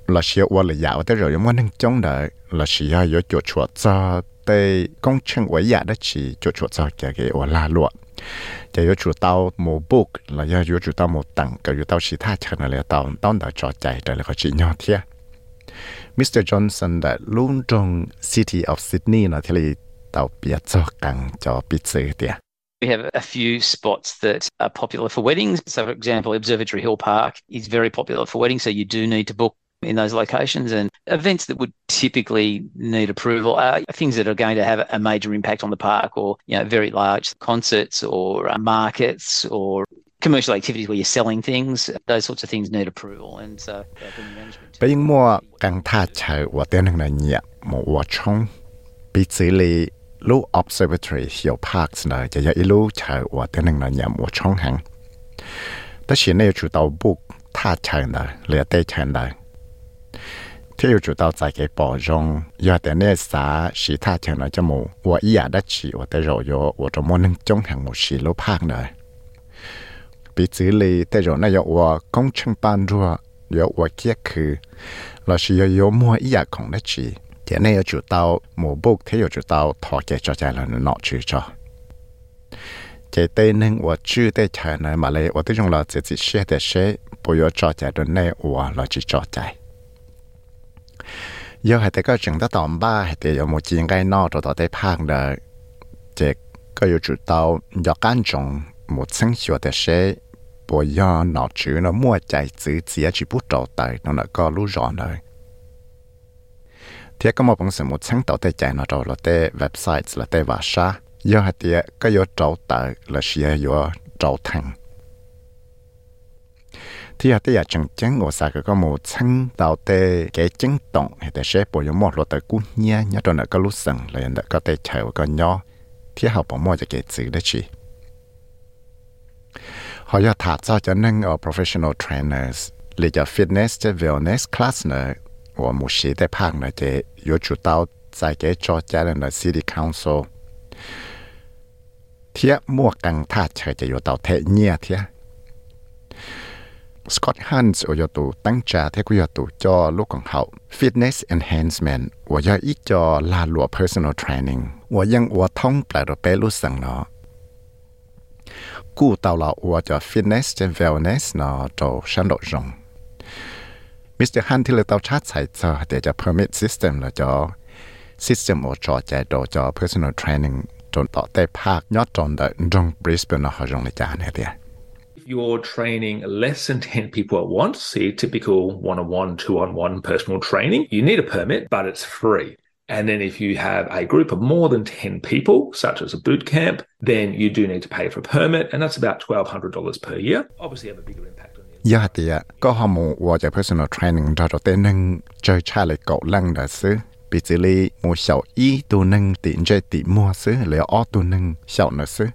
là xia qua là dạo tới rồi mà năng chống đợi là xia yếu chỗ chỗ cho tê công chân quấy dạ đó chỉ chỗ chỗ cho cái cái ở la luộc chỉ yo chuột tao mồ bốc là yo yo chuột tao mồ tặng cái yo tao chỉ tha chân là tao tao đã cho chạy rồi là có chỉ nhau thiệt Mr. Johnson đã luôn trong City of Sydney là thế là tao biết cho càng cho biết sự tiệt We have a few spots that are popular for weddings. So, for example, Observatory Hill Park is very popular for weddings, so you do need to book in those locations and events that would typically need approval are things that are going to have a major impact on the park or you know very large concerts or um, markets or commercial activities where you're selling things. Those sorts of things need approval and so being more gang ta Chai wa ten na nya mo wa chong bi zi li lu observatory hill parks na ja ya ilu Chai wa ten na nya mo chong hang. Ta shi ne chu tao book ta chao na le te chao na ที่อยู่จุดต่อใจเก็บปอจงยอดแต่เนสาสีท่าเชิงหน่อยจมูว่าอีอยากได้ฉีว่าแต่รอยว่าจะมอนึงจงแห่งหมดสีลูภาคหน่อยปีจื้อเลยแต่รอนายกว่ากงชงปานรัวยกว่าเกียคือเราชีโยโยมัวอีอยากของได้ฉีแต่เนยจุดต่อหมู่บุกที่อยู่จุดต่อทอเกจใจเราเนาะชื่อจอเจเต้นึงว่าชื่อได้ชายในมาเลยว่าที่จงเราจะจิเชื่อแต่เชื่อปยจอใจโดนเนว่าเราจิจอใจ giờ hay cái chừng đó tóm ba hay thì một chuyện cái nọ rồi đó để phang đó chỉ có yêu chủ tàu do can trọng một sinh hoạt để sẽ bộ do nó chữ nó mua chạy chữ chỉ chỉ bút trâu tay nó là có lú rõ nơi thì có một bằng sự một sinh tàu để chạy nó rồi là để website là để vào sa giờ hay thì có yêu trâu tay là sẽ yêu trâu thành ที่หัดอยากจังจังโอซาก็มูชังดาวเตเกจังตงเหตุเชปอยมอดลตะกุ้เนียยอดนก็รู้สังเลยนก็เตเฉยก็ยอที่เขาปอมอจะเกจือได้ชีเขาอยากถาเจ้าจะนั่งเอา professional trainers หรือจะ fitness จะ wellness class เนอะว่ามูชีได้พักเนอะเจยูจุดดาวใจเกจอจานเนอะ city council เทียมั่วกังท่าเฉยจะอยู่ดาวเทเนียเทีย อตต์ฮันส์โอยตูตั้งจาเทคุยตูจอลูกของเขา Fitness Enhancement ว่าย่ออีกจอลาหลัวเ Personal Training ว่ายังว่าท่องแปลรเปรู้สังเนาะกูเตาเราว่าจะฟิตเนสเจนเวลเนสเนาะจอชันโดจงมิสเตอร์ฮันที่เราเตาชาติใส่ดี๋ยวจะเพิร์มิตซิสเต็มเราจอ System โอจอใจโดจอเ Personal Training จนต่อเตะภาคยอดจนได้จงบริสเบนเนาะจงในจานเนี่ย you're training less than 10 people at once, see typical one on one, two on one personal training, you need a permit, but it's free. And then if you have a group of more than 10 people, such as a boot camp, then you do need to pay for a permit, and that's about $1,200 per year. Obviously, have a bigger impact on the ยาเตียก็ฮอมูว่าจะ personal training เราเราเต้นนึงเจอชาเลยเกาลังเดซื้อปีจิลีมูเฉาอีตัวนึงตินใจติมัวซื้อเหลืออ้อตัวนึงเฉาเนซื้อ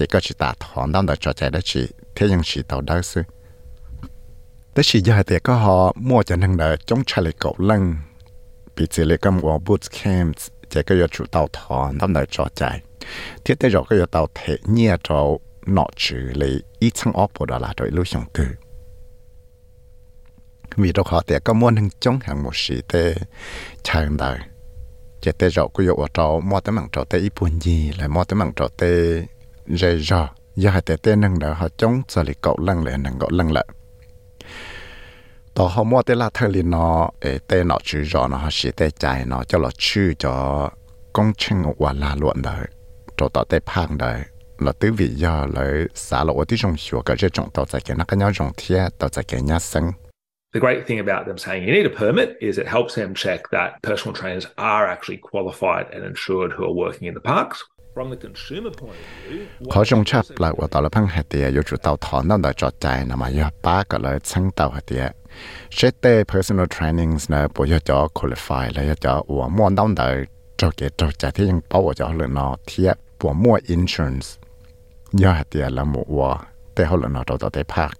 chỉ có chỉ ta thọn đam đợi cho chạy đó chỉ thế nhưng chỉ tàu đó sư tới chỉ giờ thì có họ mua cho nên đợi chống chạy lại cầu lăng bị chỉ lại cầm của boot camp chỉ có giờ chủ tàu thọn đam đợi cho chạy. Thế tới rồi có giờ tàu thể nhia trò nọ trừ lại ít sang ốp của đó là rồi lưu hiện từ vì đâu họ thì có muốn hưng chống hàng một sĩ thế chờ đợi chỉ tê rồi có giờ ở trò mua tấm mảng trò tê ít buồn gì, lại mua tấm mảng trò tê dễ rõ giờ hai tê tê nâng đỡ họ chống cho lì cậu lăng lại nâng cậu lăng lại tổ họ mua tê là thời lì nó tê nó chữ rõ nó họ sĩ tê chạy nó cho nó chữ cho công trình và là luận đời cho tổ tê phang đời. Là tứ vị do lấy xã lộ tí trong chùa cái trong tàu tại cái nó cái nhau trong thia tàu tại cái nhà sinh The great thing about them saying, you need a permit, is it helps them check that personal trainers are actually qualified and insured who are working in the parks khó chấp là của tàu là phăng hạt tiệt yêu tàu thọ nó đã cho chạy nằm mà yêu ba cả lời tàu hạt tiệt sẽ personal trainings nè bộ yêu cho qualify là yêu cho của mua đời cho cái cho chạy thì ยัง bảo cho họ nó thiệt của insurance. Yêu hạt tiệt là mua của tê họ nó cho tàu park.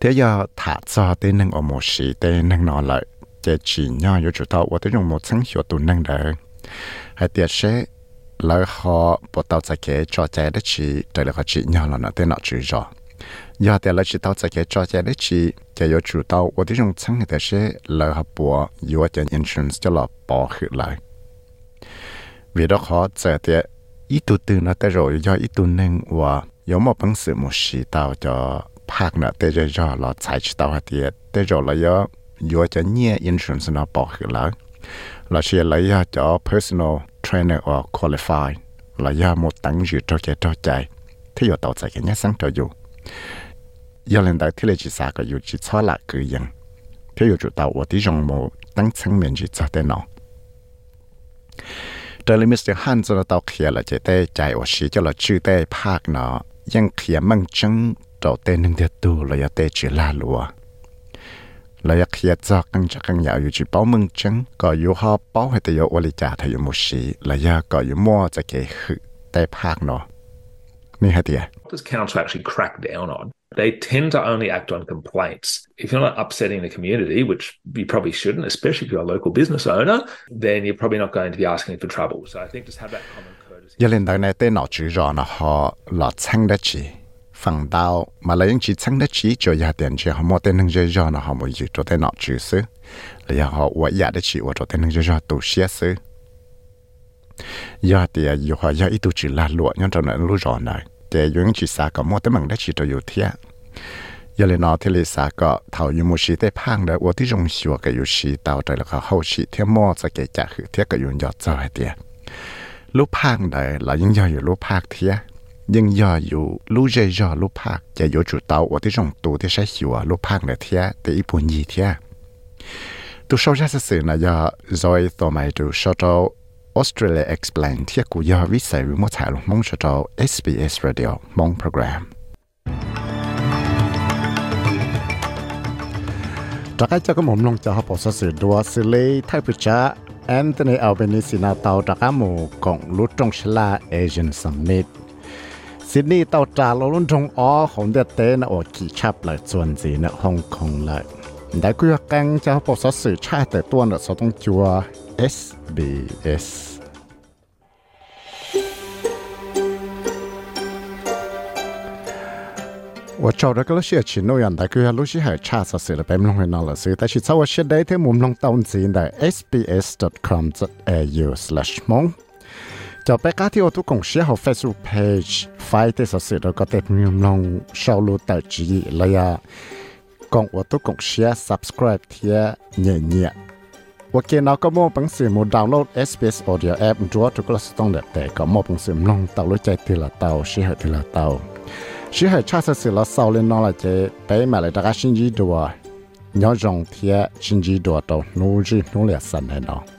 Thế giờ thả cho tê nâng ở một sĩ tê nâng nó lại chỉ chỉ nhau yêu chủ tàu và tê dùng một sáng hiệu tụ nâng đời hay tiệt sẽ lỡ họ bộ tàu chạy kế cho chạy đất chỉ để là họ chỉ nhau nó tên nó chữ rõ giờ chỉ tàu chạy kế cho chạy đất chỉ chạy vô chủ tàu và tiếng trong sáng thì sẽ lỡ họ bộ cho là bỏ khử lại vì đó họ chạy thì ít tu tư nó tới rồi ít tu nên và có một bằng sự một sĩ cho phạt nó tới rồi là chạy chỉ tàu thì tới rồi là nó bỏ khử lại เตียเตจะเราเยอะยัวจะเนี่ย insurance นะบอกคือแล้วเราเชื่อเราอยากจะ personal trainer or qualify เราอยากหมดตั้งอยู่ตัวใจตัวใจที่อยู่ต่อใจกันเนี่ยสังตัวอ ยู่ยาเล่นได้ที่เลยจีสาก็อยู่จีช้อละคือยังที่อยู่จุดตัวที่จงโมตั้งชั้นเมียนจีจ้าเตนอแต่ลิมิสเตอร์ฮันจะเราเขียนเราจะได้ใจว่าชีจะเราชื่อได้ภาคเนาะยังเขียนมั่งจัง trâu tên nâng tiệt tu là ya tê chỉ la lúa là ya kia cho căng cho căng dạo chỉ bảo mừng chân có yu họ bảo hay tê yo ô li trả thay yu một xí là ya có yu mua cho cái hự tê phạc nó ni hay tiệt Does council actually crack down on? They tend to only act on complaints. If you're not upsetting the community, which you probably shouldn't, especially if you're a local business owner, then you're probably not going to be asking for trouble. So I think just have that common courtesy. giờ lên đây này tên nó chỉ rõ là họ là chăng đất chỉ phần đào, mà lấy những chỉ chẳng đất chỉ cho gia tiền chỉ họ. Mua tên nâng dây do nó họ mua gì cho tên nọ chữ sư lấy họ uất gia dạ đất chỉ uất cho tên nâng dây do tụ xia sư do thì yêu họ do ít tụ chỉ là lụa nhưng trong này lúa rõ này để những chỉ xa có mua tên bằng đất chỉ cho dù thiệt giờ lên nó thì lấy xa có thầu yêu mua chỉ tế phang đấy uất thì dùng xua cái dùng chỉ tàu trời là họ hậu chỉ thiệt mua sẽ cái trả hữu thiệt cái dùng giọt trời tiệt lúc phang đấy là những giờ ở lúc phang thiệt ยังยออยู่ลู่ใจยอลู่ภาคจะอยู่จุดเตาว่าที่จงตัวที่ใช้หัวลู่ภาคเนี่ยเทียแต่อีปุ่นยีเทียตัวชาวชาสื่อนะยอ rồi ต่อมาดูชาว Australia Explain ที่กูยอวิสัยวิมถ่ายลงมองชาว SBS Radio มองโปรแกรมจากไอ้เจ้าก็หมมลงจะหอบสสื่อดัวสิเลยไทยพิจาแอนโทนีอัลเบนิสินาเตาจากหมู่ของลุตรงชลาเอเชียนซัมมิต ดนีย์เต่าจ่าเราลุ้นจงอ้อของเดเต้นะโอกี่ชับเลยส่วนจีนะฮ่องกงเลยได้คุยกันจะพบสื่อชาติแต่ตัวน่ะสต้องจัว SBS 我找到个些钱，那样大概路是还差少少了，别弄回那了，所以但是在我现在在我们弄到钱的 จะไปก้าที่โอตุกงเชียร์ของเฟซบุ๊กเพจไฟเตสสิเราก็เต็มยมลงชาวลูแต่จีเลยอะกองอทุกงเชียร์ subscribe เทียเงี่ยเงี่ยว่าเกณฑ์เราก็มองปังสือมูดาวน์โหลด SBS Audio App ดูวทุกคนต้องเด็ดแต่ก็มองปังสือมลงเตารู้ใจทีละเตาเชื่ร์ทีละเตาเชียร์ชาติสิเราเศร้าเล่นนอละเจไปมาเลยตากชินจีดัวย้อนจงเทียชินจีดัวตัวนู้จีนู้เลือสันแน่นอน